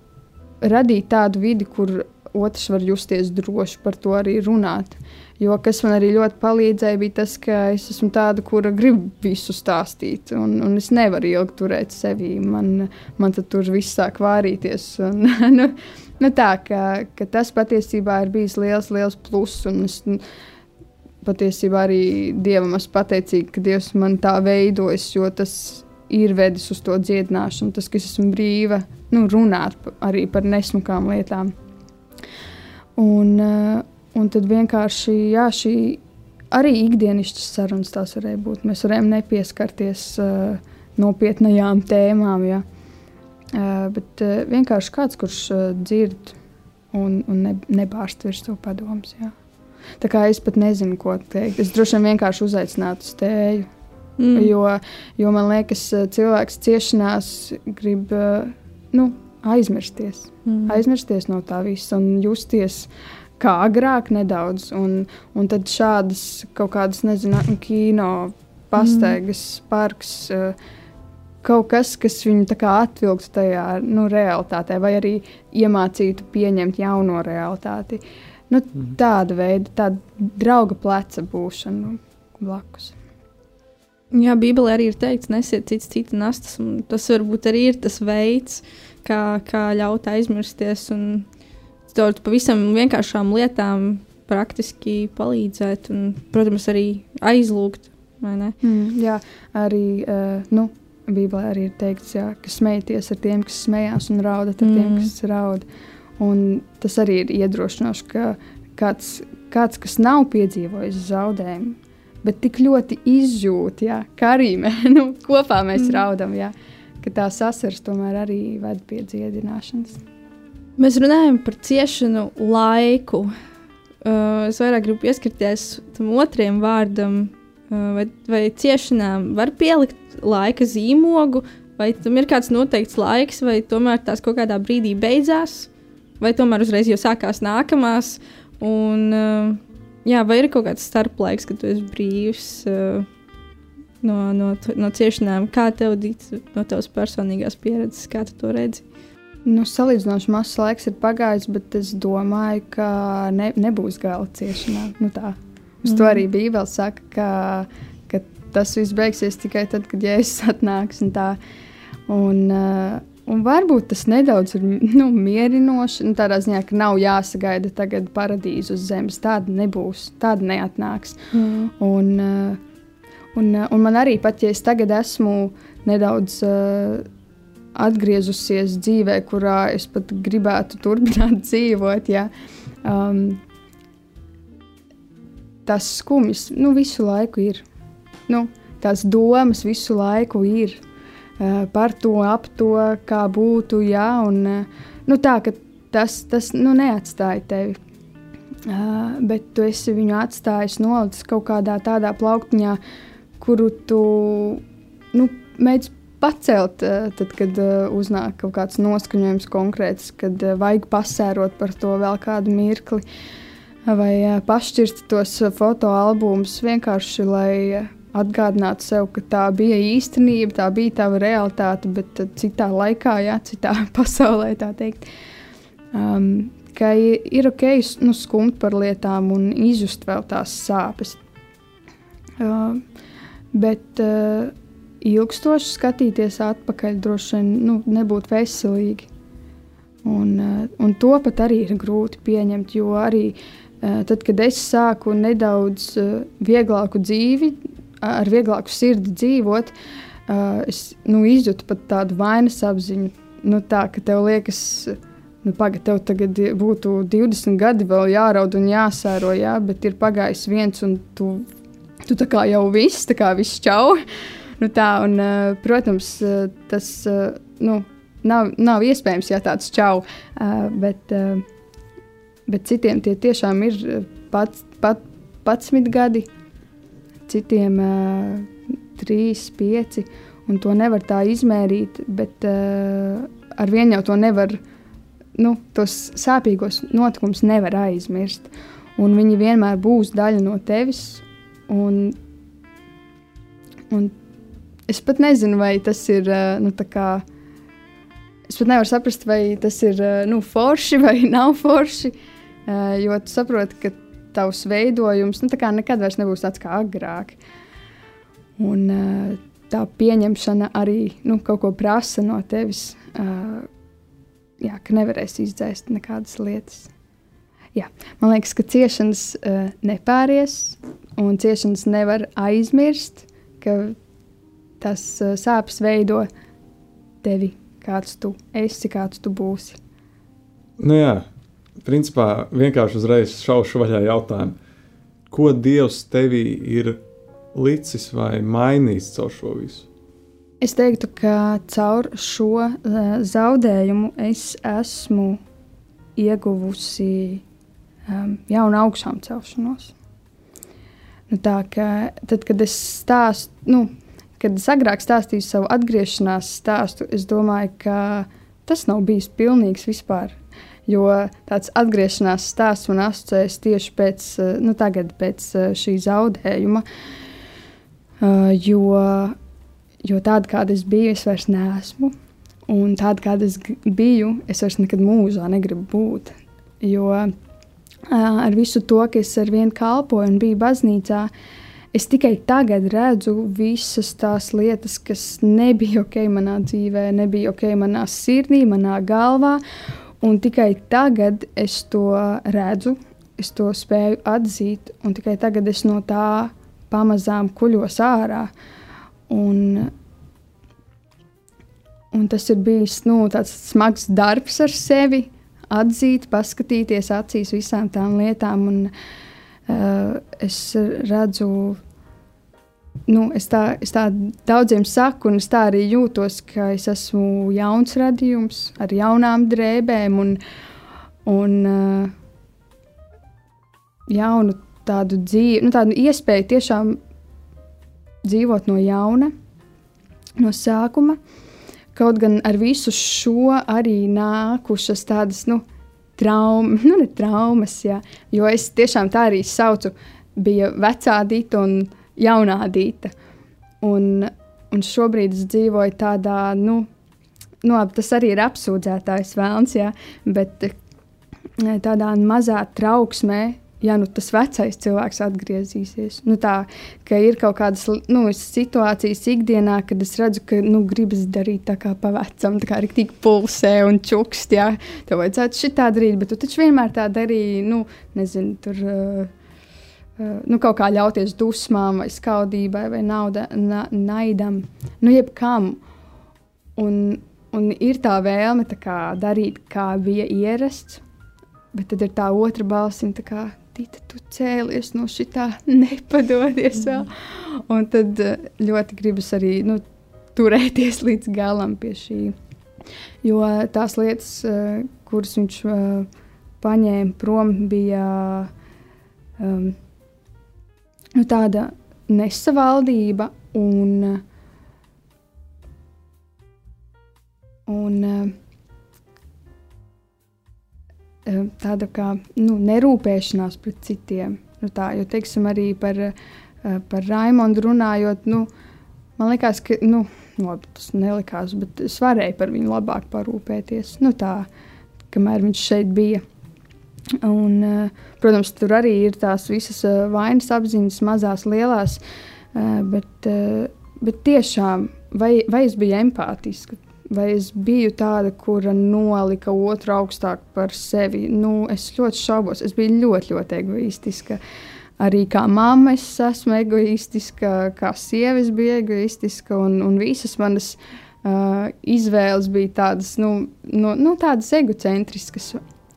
radīt tādu vidi, kur otrs var justies droši par to arī runāt. Jo kas man arī ļoti palīdzēja, bija tas, ka es esmu tāda, kura grib visu stāstīt, un, un es nevaru ilgi turēt sevi. Man, man tur viss sāk vārīties. Un, [laughs] nu, nu tā, ka, ka tas patiesībā ir bijis liels, liels pluss. Es, nu, patiesībā arī Dievam esmu pateicīga, ka Dievs man tā veidojas, jo tas ir vedis uz to dziedināšanu, tas, ka es esmu brīva nu, runāt arī par nesmukām lietām. Un, uh, un tad vienkārši jā, šī arī ikdienišķas sarunas tās varēja būt. Mēs varējām nepieskarties uh, nopietnējām tēmām, jā. Uh, bet uh, vienkārši kāds, kurš uh, dzird un, un ne, nebārst virs to padomus. Tā kā es pat nezinu, ko teikt. Es droši vien vienkārši uzaicinātu uz tēju. Mm. Jo, jo man liekas, cilvēks ciešanās grib nu, aizmirsties. Mm. Aizmirsties no tā visa un justies kā agrāk nedaudz. Un, un tad šādas kaut kādas, nezinu, kino pastaigas, mm. parks. Uh, Kaut kas, kas viņu atvilktu tajā nu, realitātē, vai arī iemācītu pieņemt jauno realitāti. Nu, mm. Tāda veida, tāda drauga pleca būšana blakus. Jā, Bībelē arī ir teikts, nesiet cits citu nastas, un tas varbūt arī ir tas veids, kā, kā ļaut aizmirsties un caur pavisam vienkāršām lietām praktiski palīdzēt un, protams, arī aizlūgt. Mm, jā, arī uh, nu, Bībelē arī ir teikts, jā, ka smējieties ar tiem, kas smējās, un raudat ar mm. tiem, kas raud. Un tas arī ir iedrošinoši, ka kāds, kāds kas nav piedzīvojis zaudējumu, bet tik ļoti izjūt, jā, kā arī mē, [laughs] nu, kopā mēs mm. raudam, jā, ka tā sasars tomēr arī ved pie dziedināšanas. Mēs runājam par ciešanu laiku. Uh, es vairāk gribu pieskarties tam otriem vārdam, uh, vai, vai ciešanām var pielikt laika zīmogu, vai tam ir kāds noteikts laiks, vai tomēr tās kaut kādā brīdī beidzās, vai tomēr uzreiz jau sākās nākamās. Un, uh, jā, vai ir kaut kāds starplaiks, kad tu esi brīvs uh, no, no, no ciešanām? Kā tev dīt no tavas personīgās pieredzes, kā tu to redzi? Nu, salīdzinoši mazs laiks ir pagājis, bet es domāju, ka ne, nebūs gala ciešanām. Nu tā. Uz mm. to arī Bībele saka, ka, ka tas viss beigsies tikai tad, kad Jēzus atnāks. Un tā. un, uh, un varbūt tas nedaudz ir nu, mierinoši. Nu, tādā ziņā, ka nav jāsagaida tagad paradīze uz zemes. Tāda nebūs, tāda neatnāks. Mm. Un, uh, un, uh, un man arī pat, ja es tagad esmu nedaudz. Uh, Atgriezusies dzīvē, kurā es pat gribētu [laughs] turpināt dzīvot. Ja. Um, tas skumjas nu, visu laiku ir. Nu, tās domas visu laiku ir uh, par to, ap to, kā būtu. Jā, un, uh, nu, tā, tas tas nu, neatstāja tevi. Uh, bet tu esi viņu atstājis, nolicis kaut kādā tādā plauktiņā, kuru tu nu, mēģini pacelt, uh, tad, kad uh, uznāk kaut kāds noskaņojums konkrēts, kad uh, vajag pasērot par to vēl kādu mirkli. Vai pašķirt tos fotoalbumus vienkārši, lai atgādinātu sev, ka tā bija īstenība, tā bija tava realitāte, bet citā laikā, jā, citā [laughs] pasaulē, tā teikt. Um, ka ir ok, nu, skumt par lietām un izjust vēl tās sāpes. Uh, bet uh, ilgstoši skatīties atpakaļ droši vien nu, nebūtu veselīgi. Un, uh, un to pat arī ir grūti pieņemt, jo arī uh, tad, kad es sāku nedaudz eh, vieglāku dzīvi, ar vieglāku sirdi dzīvot, eh, es nu, izjūtu pat tādu vainas apziņu. Nu, tā, ka tev liekas, nu, pagaidi, tev tagad būtu 20 gadi vēl jāraud un jāsēro, jā, bet ir pagājis viens, un tu, tu tā kā jau viss, tā kā viss čau. Nu, tā, un, protams, tas nu, nav, nav iespējams, ja tāds čau, bet bet citiem tie tiešām ir eh, pats, pat, patsmit gadi, citiem uh, trīs, pieci, un to nevar tā izmērīt, bet ar vienu jau to nevar, nu, tos sāpīgos notikumus nevar aizmirst, un viņi vienmēr būs daļa no tevis, un, un es pat nezinu, vai tas ir, uh, nu, tā kā, es pat nevaru saprast, vai tas ir nu, forši vai [laughs] nav forši. Eh, jo tu saproti, ka tavs veidojums nu, nekad vairs nebūs tāds kā agrāk. Un, eh, tā pieņemšana arī nu, kaut ko prasa no tevis. Eh, jā, ka nevarēs izdzēst nekādas lietas. Jā, man liekas, ka ciešanas nepāries, un ciešanas nevar aizmirst, ka tas uh, sāpes veido tevi, kāds tu esi, kāds tu būsi. Nu jā, principā vienkārši uzreiz šaušu vaļā jautājumu, ko Dievs tevī ir licis vai mainījis caur šo visu? Es teiktu, ka caur šo uh, zaudējumu es esmu ieguvusi um, jaunu augšām celšanos. Nu, tā, ka, tad, kad es stāstu, nu, kad es agrāk stāstīju savu atgriešanās stāstu, es domāju, ka tas nav bijis pilnīgs vispār Jo tāds atgriešanās stāsts man asociējas tieši pēc, eh, nu, tagad, pēc eh, šī zaudējuma. Uh, jo, jo tāda, kāda es biju, es vairs neesmu. Un tāda, kāda es biju, es vairs nekad mūžā negribu būt. Jo uh, ar visu to, ka es ar vienu kalpoju un biju baznīcā, es tikai tagad redzu visas tās lietas, kas nebija ok manā dzīvē, nebija ok manā sirdī, manā galvā. Un tikai tagad es to redzu, es to spēju atzīt, un tikai tagad es no tā pamazām kuļos ārā. Un, un tas ir bijis nu, tāds smags darbs ar sevi, atzīt, paskatīties acīs visām tām lietām. Un, uh, es redzu nu, es, tā, es tā daudziem saku, un es tā arī jūtos, ka es esmu jauns radījums ar jaunām drēbēm un, un uh, jaunu tādu dzīvi, nu, tādu iespēju tiešām dzīvot no jauna, no sākuma. Kaut gan ar visu šo arī nākušas tādas, nu, traumas, [laughs] nu, ne traumas, jā, jo es tiešām tā arī saucu, bija vecā dita un jaunā dīta. Un, un šobrīd es dzīvoju tādā, nu, nu tas arī ir apsūdzētājs vēlns, jā, bet eh, tādā mazā trauksmē, ja nu tas vecais cilvēks atgriezīsies. Nu, tā ka ir kaut kādas nu, situācijas ikdienā, kad es redzu, ka nu, gribas darīt tā kā pa vecam, tā kā arī tik pulsē un čukst. Jā, tev vajadzētu šitā darīt, bet tu taču vienmēr tā darīji, nu, nezinu, tur. Uh, Nu, kaut kā ļauties dusmām, vai skaudībai, vai nauda, na, naidam, nu, jebkam. Un, un ir tā vēlme tā kā, darīt, kā bija ierasts, bet tad ir tā otra balsiņa, kā Tita, tu cēlies no šitā, nepadodies vēl. Un tad eh, ļoti gribas arī nu, turēties [laughs] līdz galam pie šī. Jo tās lietas, eh, kuras viņš eh, paņēma prom, bija um, nu, tāda nesavaldība un, un tāda kā nu, nerūpēšanās pret citiem. Nu, tā, jo, teiksim, arī par, eh, par Raimondu runājot, nu, man liekas, ka nu, labi, tas nelikās, bet es varēju par viņu labāk parūpēties. Nu, tā, kamēr viņš šeit bija. Un, eh, protams, tur arī ir tās visas vainas apziņas, mazās, lielās, bet, bet tiešām vai, vai es biju empātiska? Vai es biju tāda, kura nolika otru augstāk par sevi? Nu, es ļoti šaubos. Es biju ļoti, ļoti egoistiska. Arī kā mamma es esmu egoistiska, kā sieva es biju egoistiska, un, un visas manas uh, izvēles bija tādas, nu, no, nu, tādas egocentriskas.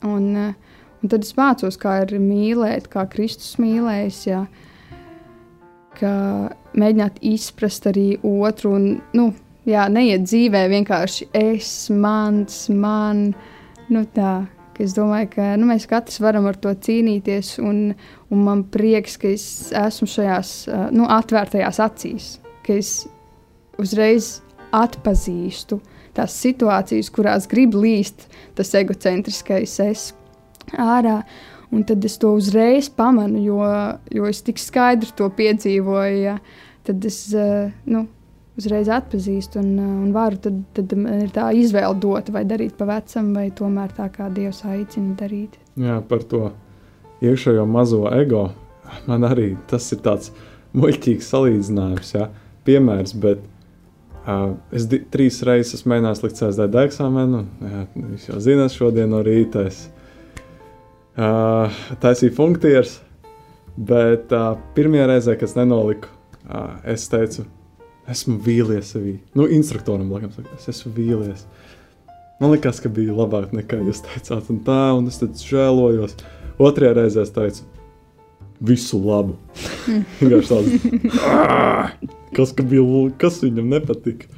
Un, uh, un tad es mācos, kā ir mīlēt, kā Kristus mīlējis. Jā. Ka mēģināt izprast arī otru. Un, nu, jā, neiet dzīvē vienkārši es, mans, man. Nu, tā, es domāju, ka nu, mēs katrs varam ar to cīnīties, un, un man prieks, ka es esmu šajās nu, atvērtajās acīs, ka es uzreiz atpazīstu tās situācijas, kurās grib līst tas egocentriskais es ārā. Un tad es to uzreiz pamanu, jo, jo es tik skaidri to piedzīvoju. Ja, tad es nu, uzreiz atpazīstu un, uh, un varu, tad, tad ir tā izvēle dot, vai darīt pa vecam, vai tomēr tā kā Dievs aicina darīt. Jā, par to iekšējo mazo ego. Man arī tas ir tāds muļķīgs salīdzinājums, jā, piemērs, bet uh, es di, trīs reizes esmu mēģinājis likt CSDD eksāmenu, jā, jūs jau zināt, šodien no rīta es uh, taisīju funkcijas, bet uh, pirmajā reizē, kad es nenoliku, uh, es teicu, esmu vīlies sevī. Nu, instruktoram, laikam, saka, es esmu vīlies. Man liekas, ka bija labāk nekā jūs teicāt, un tā, un es tad žēlojos. Otrajā reizē es teicu, visu labu. [laughs] Vienkārši tāds, kas, ka bija, kas viņam nepatika.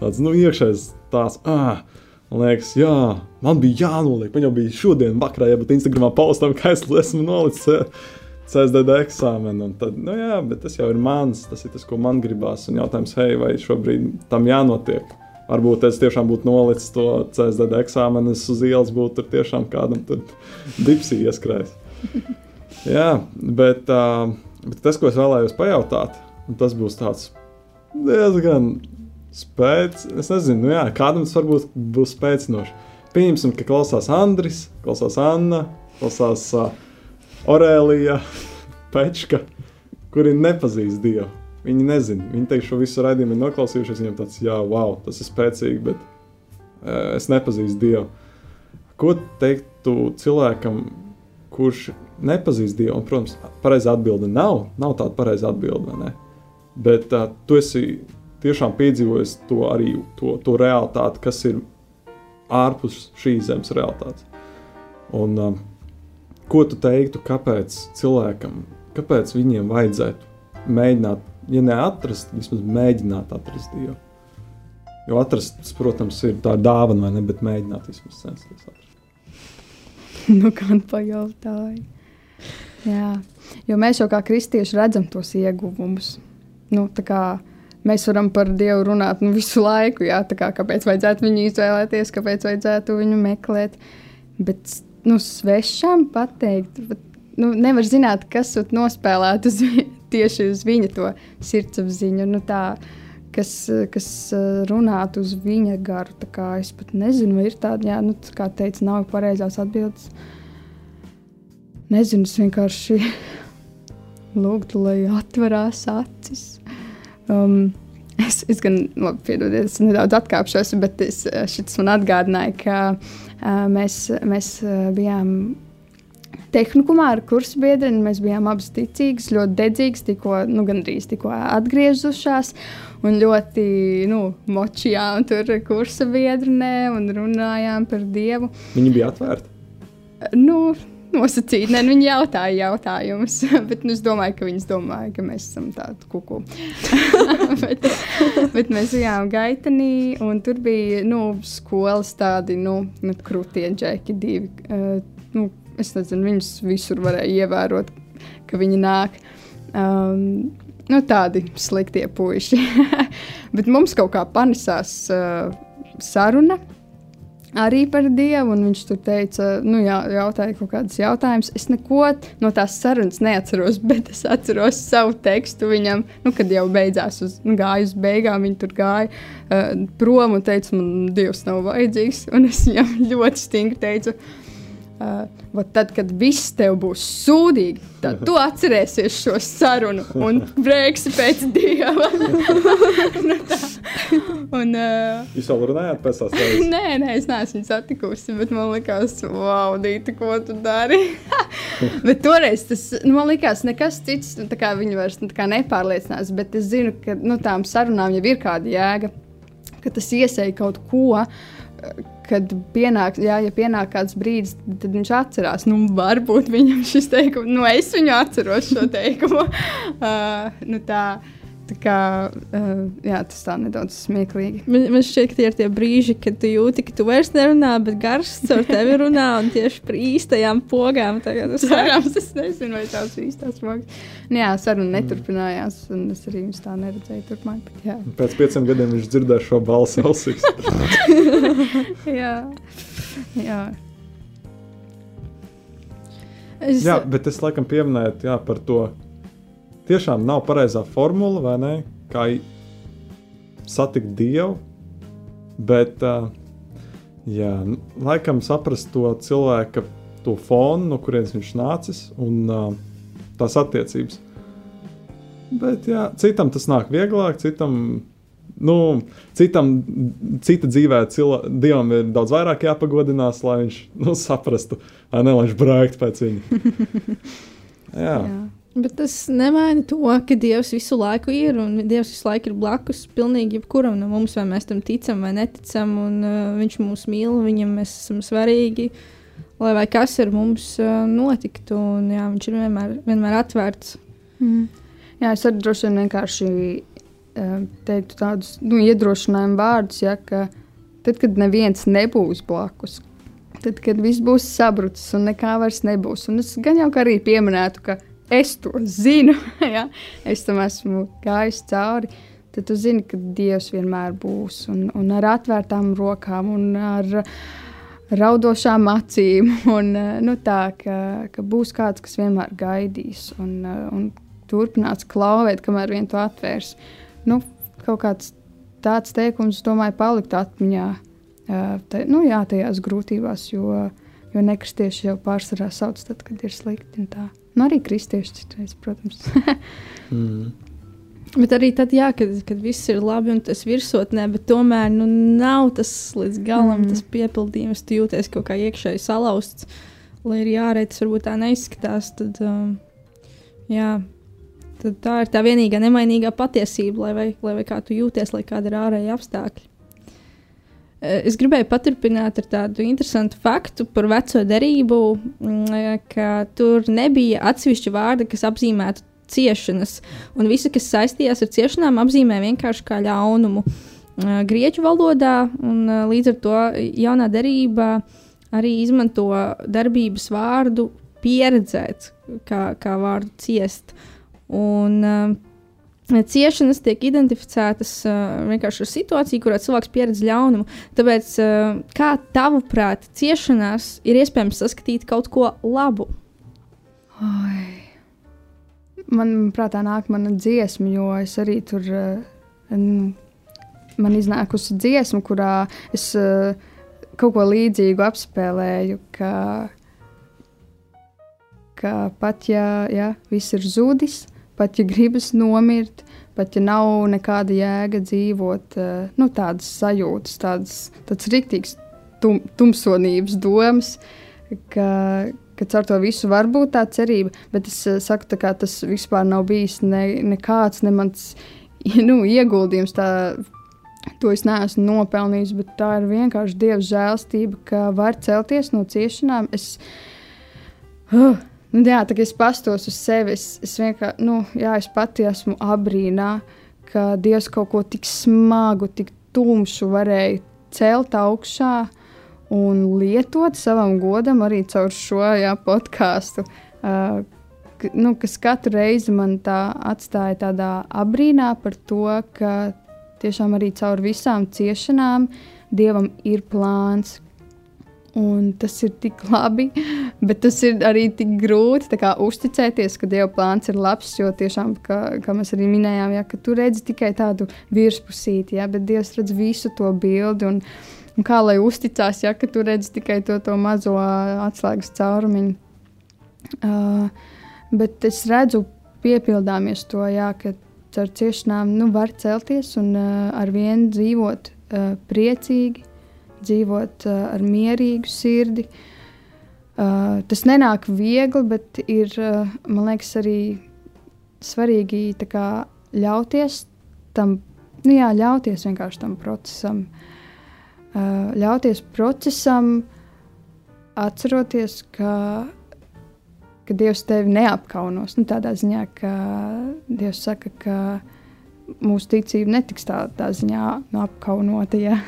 Tāds, nu, iekšējais tās, ah, man liekas, jā, man bija jānoliek. Man jau bija šodien vakarā jābūt Instagramā paustam, ka es esmu nolicis CSDD eksāmenu. Tad, nu jā, bet tas jau ir mans, tas ir tas, ko man gribās. Un jautājums, hei, vai šobrīd tam jānotiek? Varbūt es tiešām būtu nolicis to CSDD eksāmenu, es uz ielas būtu tur tiešām kādam tur dipsī ieskrējis. [laughs] Jā, bet, uh, bet tas, ko es vēlējos pajautāt, tas būs tāds diezgan spēcīgs. Es nezinu, nu jā, kādam tas varbūt būs spēcinoši. Pieņemsim, ka klausās Andris, klausās Anna, klausās uh, Orēlija, Pečka, kuri nepazīst Dievu. Viņi nezina, viņi teiks, šo visu raidījumu ir noklausījušies. Viņam tāds, jā, wow, tas ir spēcīgi, bet uh, es nepazīstu Dievu. Ko teiktu cilvēkam, kurš nepazīst Dievu? Un, protams, pareizā atbilde nav. Nav tāda pareizā atbilde. Bet uh, tu esi tiešām piedzīvojis to arī to, to realitāti, kas ir ārpus šīs zemes realitātes. Un, uh, Ko tu teiktu, kāpēc cilvēkam, kāpēc viņiem vajadzētu mēģināt, ja neatrast, vismaz mēģināt atrast Dievu? Jo atrast, protams, ir tā dāvana, vai ne, bet mēģināt vismaz censties atrast. [laughs] nu, gan pajautāju. Jā, jo mēs jau kā kristieši redzam tos ieguvumus. Nu, kā, mēs varam par Dievu runāt nu, visu laiku, jā, kā, kāpēc vajadzētu viņu izvēlēties, kāpēc vajadzētu viņu meklēt. Bet nu, svešam pateikt. Bet, nu, nevar zināt, kas nospēlēt uz, tieši uz viņa to sirdsapziņu. Nu, tā, kas, kas runātu uz viņa garu. Es pat nezinu, vai ir tāda, jā, nu, kā teica, nav pareizās atbildes. nezinu, es vienkārši [laughs] lūgtu, lai atverās acis. Um, es, es gan, labi, piedodiet, es nedaudz atkāpšos, bet es, šis man atgādināja, ka mēs, mēs bijām tehnikumā ar kursu biedreni. Mēs bijām abas ticīgas, ļoti dedzīgas, tikko, nu, gandrīz tikko atgriezušās. Un ļoti nu, močījām tur kursa biedrenē un runājām par Dievu. Viņi bija atvērti. Nu, nosacīti. Ne, nu, viņi jautāja jautājumus, [laughs] bet nu, es domāju, ka viņi domāja, ka mēs esam tādi kuku. [laughs] bet, bet mēs bijām gaitenī, un tur bija nu, skolas tādi nu, nu, krūtieņi, džeki, divi. Uh, nu, es nezinu, viņus visur varēja ievērot, ka viņi nāk. Um, nu, tādi sliktie puiši. [laughs] Bet mums kaut kā panesās uh, saruna arī par Dievu, un viņš tur teica, nu, jā, jautāja kaut kādus jautājumus. Es neko no tās sarunas neatceros, [laughs] bet es atceros savu tekstu viņam, nu, kad jau beidzās, uz, nu, gāja uz beigām, viņi tur gāja uh, prom un teica, man Dievs nav vajadzīgs, [laughs] un es viņam ļoti stingri teicu, Uh, tad, kad viss tev būs sūdīgi, tad tu atcerēsies šo sarunu un brēksi pēc dieva. [laughs] nu, tā. un, uh, Jūs vēl runājāt pēc tās reizes? nē, nē, es neesmu satikusi, bet man liekas, wow, Dīta, ko tu dari? [laughs] bet toreiz tas nu, man likās nekas cits, nu, viņa vairs nu, nepārliecinās, bet es zinu, ka nu, tām sarunām jau ir kāda jēga, ka tas iesēja kaut ko. Kad pienāk, jā, ja pienāk kāds brīdis, tad viņš atcerās, nu, varbūt viņam šis teikums, nu, es viņu atceros šo teikumu. [laughs] uh, nu, tā, Tā kā, uh, jā, tas tā nedaudz smieklīgi. Man, man šķiet, ka tie ir tie brīži, kad tu jūti, ka tu vairs nerunā, bet gars caur tevi runā un tieši par īstajām pogām. Tagad es cerams, es nezinu, vai tās ir īstās pogas. Nu, jā, saruna neturpinājās, un es arī viņus tā neredzēju turpmāk. Bet, jā. Pēc pieciem gadiem viņš dzirdēs šo balsi ausīs. [laughs] jā, jā. Es... Jā, bet es laikam pieminēju jā, par to tiešām nav pareizā formula, vai ne? Kā satikt dievu. Bet, uh, jā, laikam saprast to cilvēka, to fonu, no kurienes viņš nācis un uh, tās attiecības. Bet, jā, citam tas nāk vieglāk, citam, nu, citam cita dzīvē cilvē, dievam ir daudz vairāk jāpagodinās, lai viņš nu, saprastu, ne, lai viņš brāļķi pēc viņa. [laughs] jā. jā. Bet tas nemaina to, ka Dievs visu laiku ir un Dievs visu laiku ir blakus pilnīgi jebkuram no mums, vai mēs tam ticam vai neticam. Un, uh, viņš mūs mīl, viņam mēs esam svarīgi, lai kas ar mums uh, notiktu. Un, jā, viņš ir vienmēr, vienmēr atvērts. Mm. Jā, es arī droši vien vienkārši uh, teiktu tādus nu, iedrošinājumu vārdus, ja, ka tad, kad neviens nebūs blakus, tad, kad viss būs sabrucis un nekā vairs nebūs. Un es gan jau arī pieminētu, ka es to zinu, [laughs] ja? es tam esmu gājis cauri, tad tu zini, ka Dievs vienmēr būs un, un ar atvērtām rokām un ar raudošām acīm. [laughs] Un, nu, tā, ka, ka būs kāds, kas vienmēr gaidīs un, un turpinās klauvēt, kamēr vien to atvērs. Nu, kaut kāds tāds teikums, domāju, palikt atmiņā. Tā, nu, jā, tajās grūtībās, jo, jo nekristieši jau pārsvarā sauc tad, kad ir slikti. Nu, arī kristieši citreiz, protams. [laughs] mm. Bet arī tad, jā, kad, kad viss ir labi un tas virsotnē, bet tomēr nu, nav tas līdz galam, mm. tas piepildījums. Tu jūties kaut kā iekšēji salauzts, lai arī ārēji tas varbūt tā neizskatās. Tad, um, jā, tad tā ir tā vienīgā nemainīgā patiesība, lai vai, lai vai kā tu jūties, lai kāda ir ārēja apstākļi. Eh, es gribēju paturpināt ar tādu interesantu faktu par veco derību, mm, eh, ka tur nebija atsevišķa vārda, kas apzīmētu ciešanas, un visu, kas saistījās ar ciešanām, apzīmē vienkārši kā ļaunumu. Eh, grieķu valodā, un līdz ar to jaunā derība arī izmanto darbības vārdu pieredzēt, kā, kā vārdu ciest. Un, uh, Ciešanas tiek identificētas uh, vienkārši ar situāciju, kurā cilvēks pieredz ļaunumu. Tāpēc, uh, kā tavuprāt, ciešanās ir iespējams saskatīt kaut ko labu? Oi. Man prātā nāk mana dziesma, jo es arī tur uh, man iznākusi dziesma, kurā es uh, kaut ko līdzīgu apspēlēju. Ka, ka pat ja, ja viss ir zudis, pat ja gribas nomirt, pat ja nav nekāda jēga dzīvot, uh, nu, tādas sajūtas, tādas, tāds riktīgs tum, tumsonības domas, ka, ka caur to visu var būt tā cerība, bet es uh, saku, ka tas vispār nav bijis ne, nekāds ne mans [laughs] nu, ieguldījums. Tā, To es neesmu nopelnījis, bet tā ir vienkārši dieva žēlstība, ka var celties no ciešanām. Es, [sighs] uh, nu, jā, tā kā es pastos uz sevi, es, es vienkārši, nu, jā, es pati esmu abrīnā, ka Dievs kaut ko tik smagu, tik tumšu varēja celt augšā un lietot savam godam arī caur šo jā, podkāstu. Uh, nu, kas katru reizi man tā atstāja tādā abrīnā par to, ka tiešām arī caur visām ciešanām Dievam ir plāns. Un tas ir tik labi, [laughs] bet tas ir arī tik grūti kā, uzticēties, ka Dieva plāns ir labs. Jo tiešām, kā, kā mēs arī minējām, ja, tu redzi tikai tādu virspusīti, ja, bet Dievs redz visu to bildi. Un, un kā lai uzticās, ja tu redzi tikai to, to mazo atslēgas caurumiņu. Uh, bet es redzu, piepildāmies to, jā, ka caur ciešanām nu, var celties un uh, ar vienu dzīvot uh, priecīgi, dzīvot uh, ar mierīgu sirdi. Uh, tas nenāk viegli, bet ir, uh, man liekas, arī svarīgi kā, ļauties tam, nu jā, ļauties vienkārši tam procesam. Uh, ļauties procesam, atceroties, ka ka Dievs tevi neapkaunos. Nu, tādā ziņā, ka Dievs saka, ka mūsu ticība netiks tā, tā ziņā nu, apkaunota. [laughs] Ja?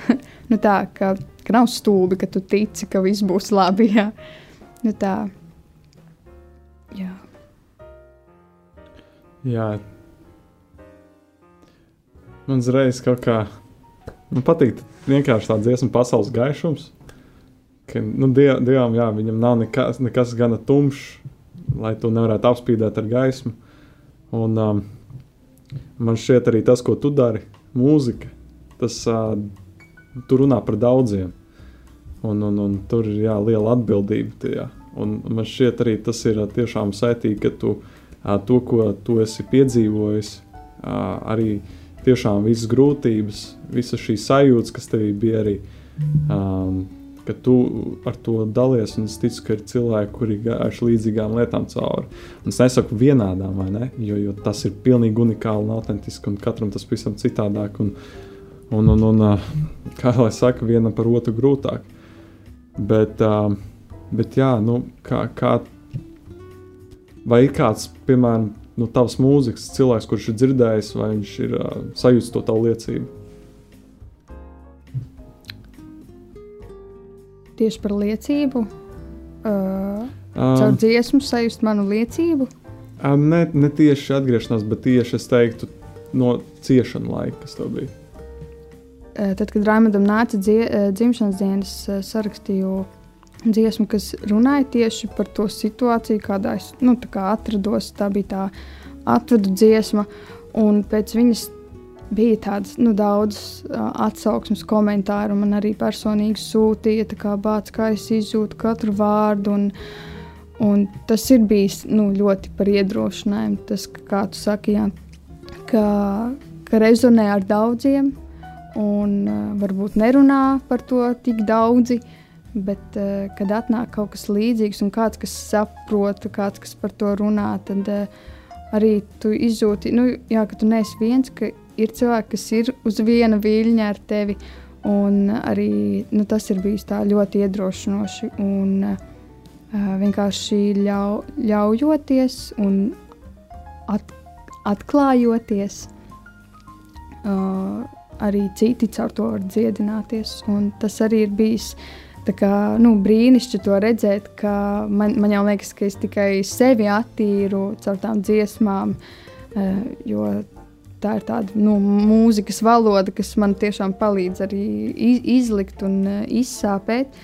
nu, tā, ka, ka nav stulbi, ka tu tici, ka viss būs labi. Ja? Nu, tā. Jā. Jā. Man uzreiz kaut kā man patīk vienkārši tā dziesma, pasaules gaišums. Ka, nu, diev, dievam, jā, viņam nav nekas, nekas gana tumšs, lai to nevarētu apspīdēt ar gaismu. Un, um, man šķiet, arī tas, ko tu dari, mūzika, tas uh, tur runā par daudziem. Un, un, un tur ir jā, liela atbildība. Tajā. Un man šķiet, arī tas ir tiešām saitīgi, ka tu uh, to, ko tu esi piedzīvojis, uh, arī tiešām visas grūtības, visas šīs sajūtas, kas tevī bija arī. Um, ka tu ar to dalies. Es ticu, ka ir cilvēki, kuri gājuši līdzīgām lietām cauri. Un es nesaku vienādām, ne? jo, jo tas ir pilnīgi unikāli un autentiski, un katram tas pavisam citādāk. Un, un, un, un, [laughs] kā lai saka, viena par otru grūtāk. Bet, bet jā, nu, kā, kā, vai ir kāds, piemēram, no tavas mūzikas cilvēks, kurš ir dzirdējis, vai viņš ir sajūtis to tavu liecību? Tieši par liecību, uh, caur um, dziesmu sajust manu liecību. Um, ne, ne tieši atgriešanās, bet tieši es teiktu no ciešana laika, kas tev bija. Uh, tad, kad Raimondam nāca dzie, uh, dzimšanas dienas, uh, sarakstīju dziesmu, kas runāja tieši par to situāciju, kādā es nu, kā atrados. Tā bija tā atvadu dziesma, un pēc viņas bija tādas nu, daudzas atsauksmes, komentāru. Man arī personīgi sūtīja, kā, bāc, kā es izjūtu katru vārdu. Un, un tas ir bijis nu, ļoti par iedrošinājumu. Tas, kā tu saki, jā, ka, ka rezonē ar daudziem, un varbūt nerunā par to tik daudzi. Bet, kad atnāk kaut kas līdzīgs, un kāds, kas saprot, kāds, kas par to runā, tad arī tu izjūti, nu, jā, ka tu neesi viens, ka ir cilvēki, kas ir uz viena viļņa ar tevi. Un arī nu, tas ir bijis ļoti iedrošinoši. Un, uh, vienkārši ļau, ļaujoties un at, atklājoties, uh, arī citi caur to var dziedināties. Un tas arī ir bijis kā, nu, brīnišķīgi to redzēt, ka man, man jau liekas, ka es tikai sevi attīru caur tām dziesmām. Uh, jo tā ir tāda nu, mūzikas valoda, kas man tiešām palīdz arī izlikt un uh, izsāpēt.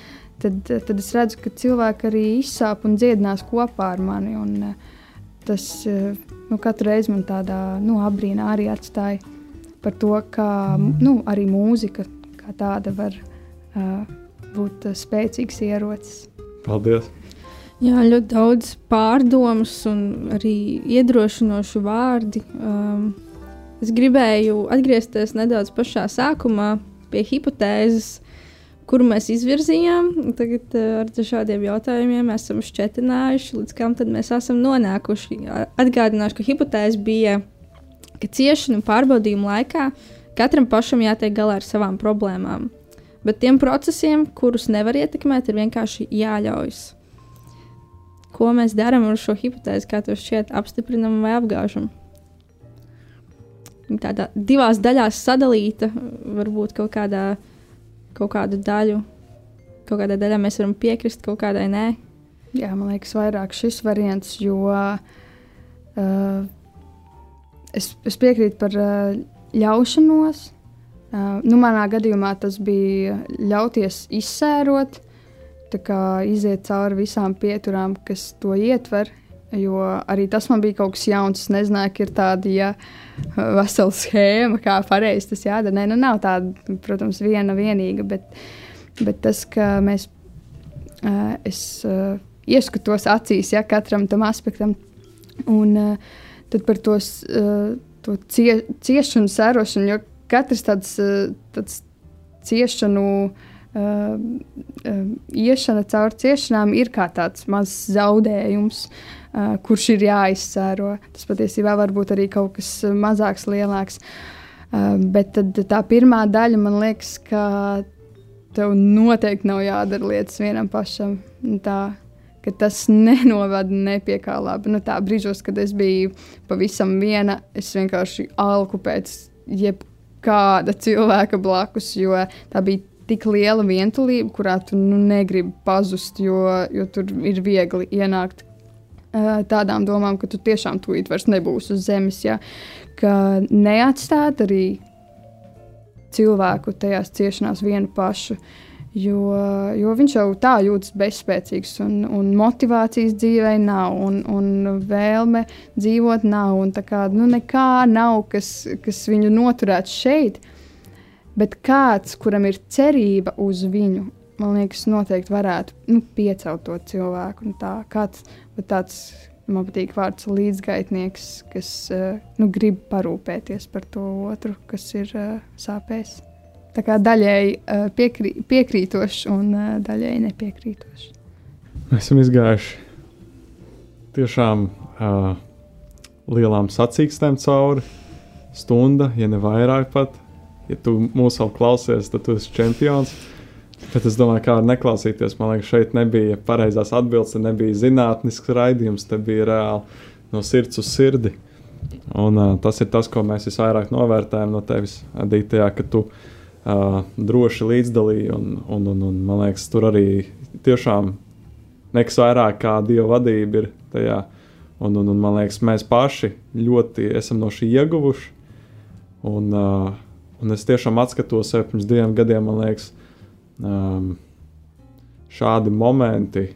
Tad, tad es redzu, ka cilvēki arī izsāp un dziedinās kopā ar mani. Un, uh, tas uh, nu, katru reizi man tādā nu, apbrīnā arī atstāja par to, kā nu, arī mūzika kā tāda var uh, būt spēcīgs ierocis. Paldies! Jā, ļoti daudz pārdomas un arī iedrošinošu vārdi. Um, es gribēju atgriezties nedaudz pašā sākumā pie hipotēzes, kuru mēs izvirzījām. Tagad uh, ar dažādiem jautājumiem esam šķetinājuši, līdz kam mēs esam nonākuši. Atgādināšu, ka hipotēze bija, ka ciešanu pārbaudījumu laikā katram pašam jātiek galā ar savām problēmām. Bet tiem procesiem, kurus nevar ietekmēt, ir vienkārši jāļaujas ko mēs darām ar šo hipotēzi, kā to šķiet, apstiprinam vai apgāžam. Tādā divās daļās sadalīta, varbūt kaut kādā kaut kādu daļu, kaut kādā daļā mēs varam piekrist, kaut kādai nē. Jā, man liekas, vairāk šis variants, jo uh, es, es piekrītu par uh, ļaušanos. Uh, nu, manā gadījumā tas bija ļauties izsērot, iziet cauri visām pieturām, kas to ietver. Jo arī tas man bija kaut kas jauns. Es nezināju, ka ir tāda ja, vesela schēma, kā pareizi tas jādara. Nē, nu nav tāda, protams, viena vienīga, bet, bet tas, ka mēs, uh, es uh, ieskatos acīs ja, katram tam aspektam, un uh, tad par tos, uh, to cie, ciešanu, sērošanu, jo katrs tāds, uh, tāds ciešanu. Uh, uh, iešana cauri ciešanām ir kā tāds mazs zaudējums, uh, kurš ir jāizsēro. Tas patiesībā var būt arī kaut kas mazāks, lielāks. Uh, bet tā pirmā daļa man liekas, ka tev noteikti nav jādara lietas vienam pašam. Tā, ka tas nenovada ne pie kā laba. Nu, tā brīžos, kad es biju pavisam viena, es vienkārši alku pēc jebkāda cilvēka blakus, jo tā bija tik liela vientulība, kurā tu nu, negribi pazust, jo, jo tur ir viegli ienākt tādām domām, ka tu tiešām tūlīt vairs nebūsi uz zemes. Ja? Ka neatstāt arī cilvēku tajās ciešanās vienu pašu. Jo, jo viņš jau tā jūtas bezspēcīgs, un, un motivācijas dzīvē nav, un, un vēlme dzīvot nav. Kā nu, nekā nav, kas, kas viņu noturētu šeit, Bet kāds, kuram ir cerība uz viņu, man liekas, noteikti varētu nu, piecelt to cilvēku. Tā, kāds tāds, man patīk vārds līdzgaitnieks, kas uh, nu, grib parūpēties par to otru, kas ir uh, sāpēs. Tā kā daļēji uh, piekrī, piekrītošs un uh, daļēji nepiekrītošs. Esam izgājuši tiešām uh, lielām sacīkstēm cauri. Stunda, ja ne vairāk pat ja tu mūsu vēl klausies, tad tu esi čempions. Bet es domāju, kā neklausīties. Man liekas, šeit nebija pareizās atbildes, nebija zinātnisks raidījums, te bija reāli no sirds uz sirdi. Un, uh, tas ir tas, ko mēs visvairāk novērtējam no tevis, Adītajā, ka tu uh, droši līdzdalīji. Un, un, un, un, man liekas, tur arī tiešām nekas vairāk kā dieva vadība ir tajā. Un, un, un man liekas, mēs paši ļoti esam no šī ieguvuši. Un, uh, Un es tiešām atskatos sev pirms diviem gadiem, man liekas, um, šādi momenti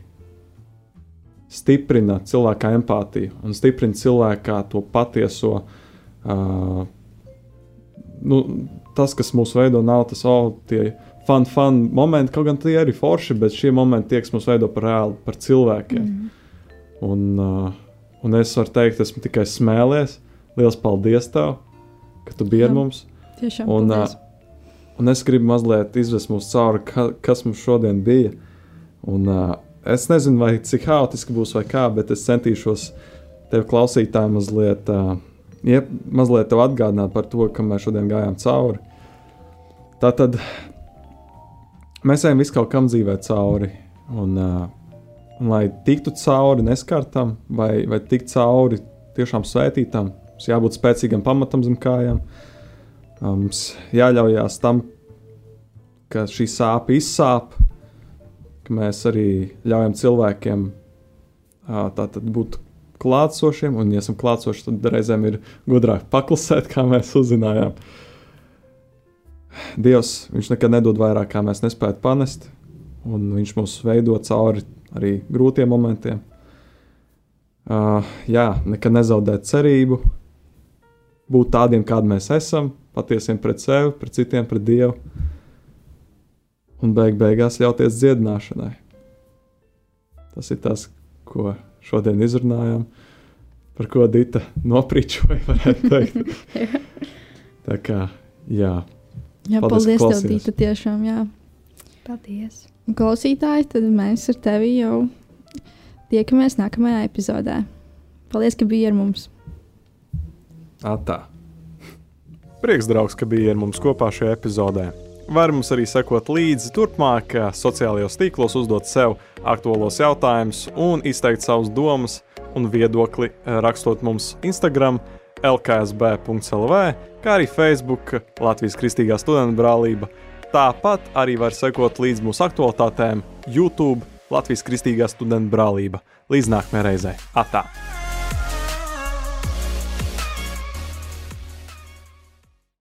stiprina cilvēka empātiju un stiprina cilvēka to patieso. Uh, nu, tas, kas mūs veido, nav tas, oh, tie fun, fun momenti, kaut gan tie ir forši, bet šie momenti tie, kas mūs veido par reāli, par cilvēkiem. Mm. Un, uh, un es varu teikt, esmu tikai smēlies. Lielas paldies tev, ka tu biji ar mums. Tiešām. Un, paldies. uh, un es gribu mazliet izvest cauri, ka, kas mums šodien bija. Un, uh, es nezinu, vai cik haotiski būs vai kā, bet es centīšos tev klausītājiem mazliet, uh, iep, mazliet tev atgādināt par to, kam mēs šodien gājām cauri. Tā tad mēs ejam visu kaut kam dzīvē cauri. Un, uh, un lai tiktu cauri neskartam, vai, vai tikt cauri tiešām svētītam, mums jābūt spēcīgam pamatam zem kājām. Uh, Mums jāļaujās tam, ka šī sāpe izsāp, ka mēs arī ļaujam cilvēkiem tātad būt klātsošiem, un, ja esam klātsoši, tad reizēm ir gudrāk paklusēt, kā mēs uzzinājām. Dievs, viņš nekad nedod vairāk, kā mēs nespētu panest, un viņš mūs veido cauri arī grūtiem momentiem. Uh, jā, nekad nezaudēt cerību, būt tādiem, kādi mēs esam, patiesiem pret sevi, pret citiem, pret Dievu. Un beig beigās ļauties dziedināšanai. Tas ir tas, ko šodien izrunājām, par ko Dita nopričoja, [laughs] varētu teikt. Tā kā, jā. Jā, Paldies, paldies, tev. Dita, tiešām, jā. Paldies! Un Klausītāji, tad mēs ar tevi jau tiekamies nākamajā epizodē. Paldies, ka biji ar mums! Atā. Prieks, draugs, ka biji ar mums kopā šajā epizodē. Var mums arī sekot līdzi turpmāk, sociālajos tīklos, uzdot sev aktuālos jautājumus un izteikt savus domas un viedokli, eh, rakstot mums Instagram, lksb.lv, kā arī Facebook, Latvijas Kristīgā studenta brālība. Tāpat arī var sekot līdzi mūsu aktualitātēm YouTube, Latvijas Kristīgā studenta brālība. Līdz nākamajai reizei! Atā!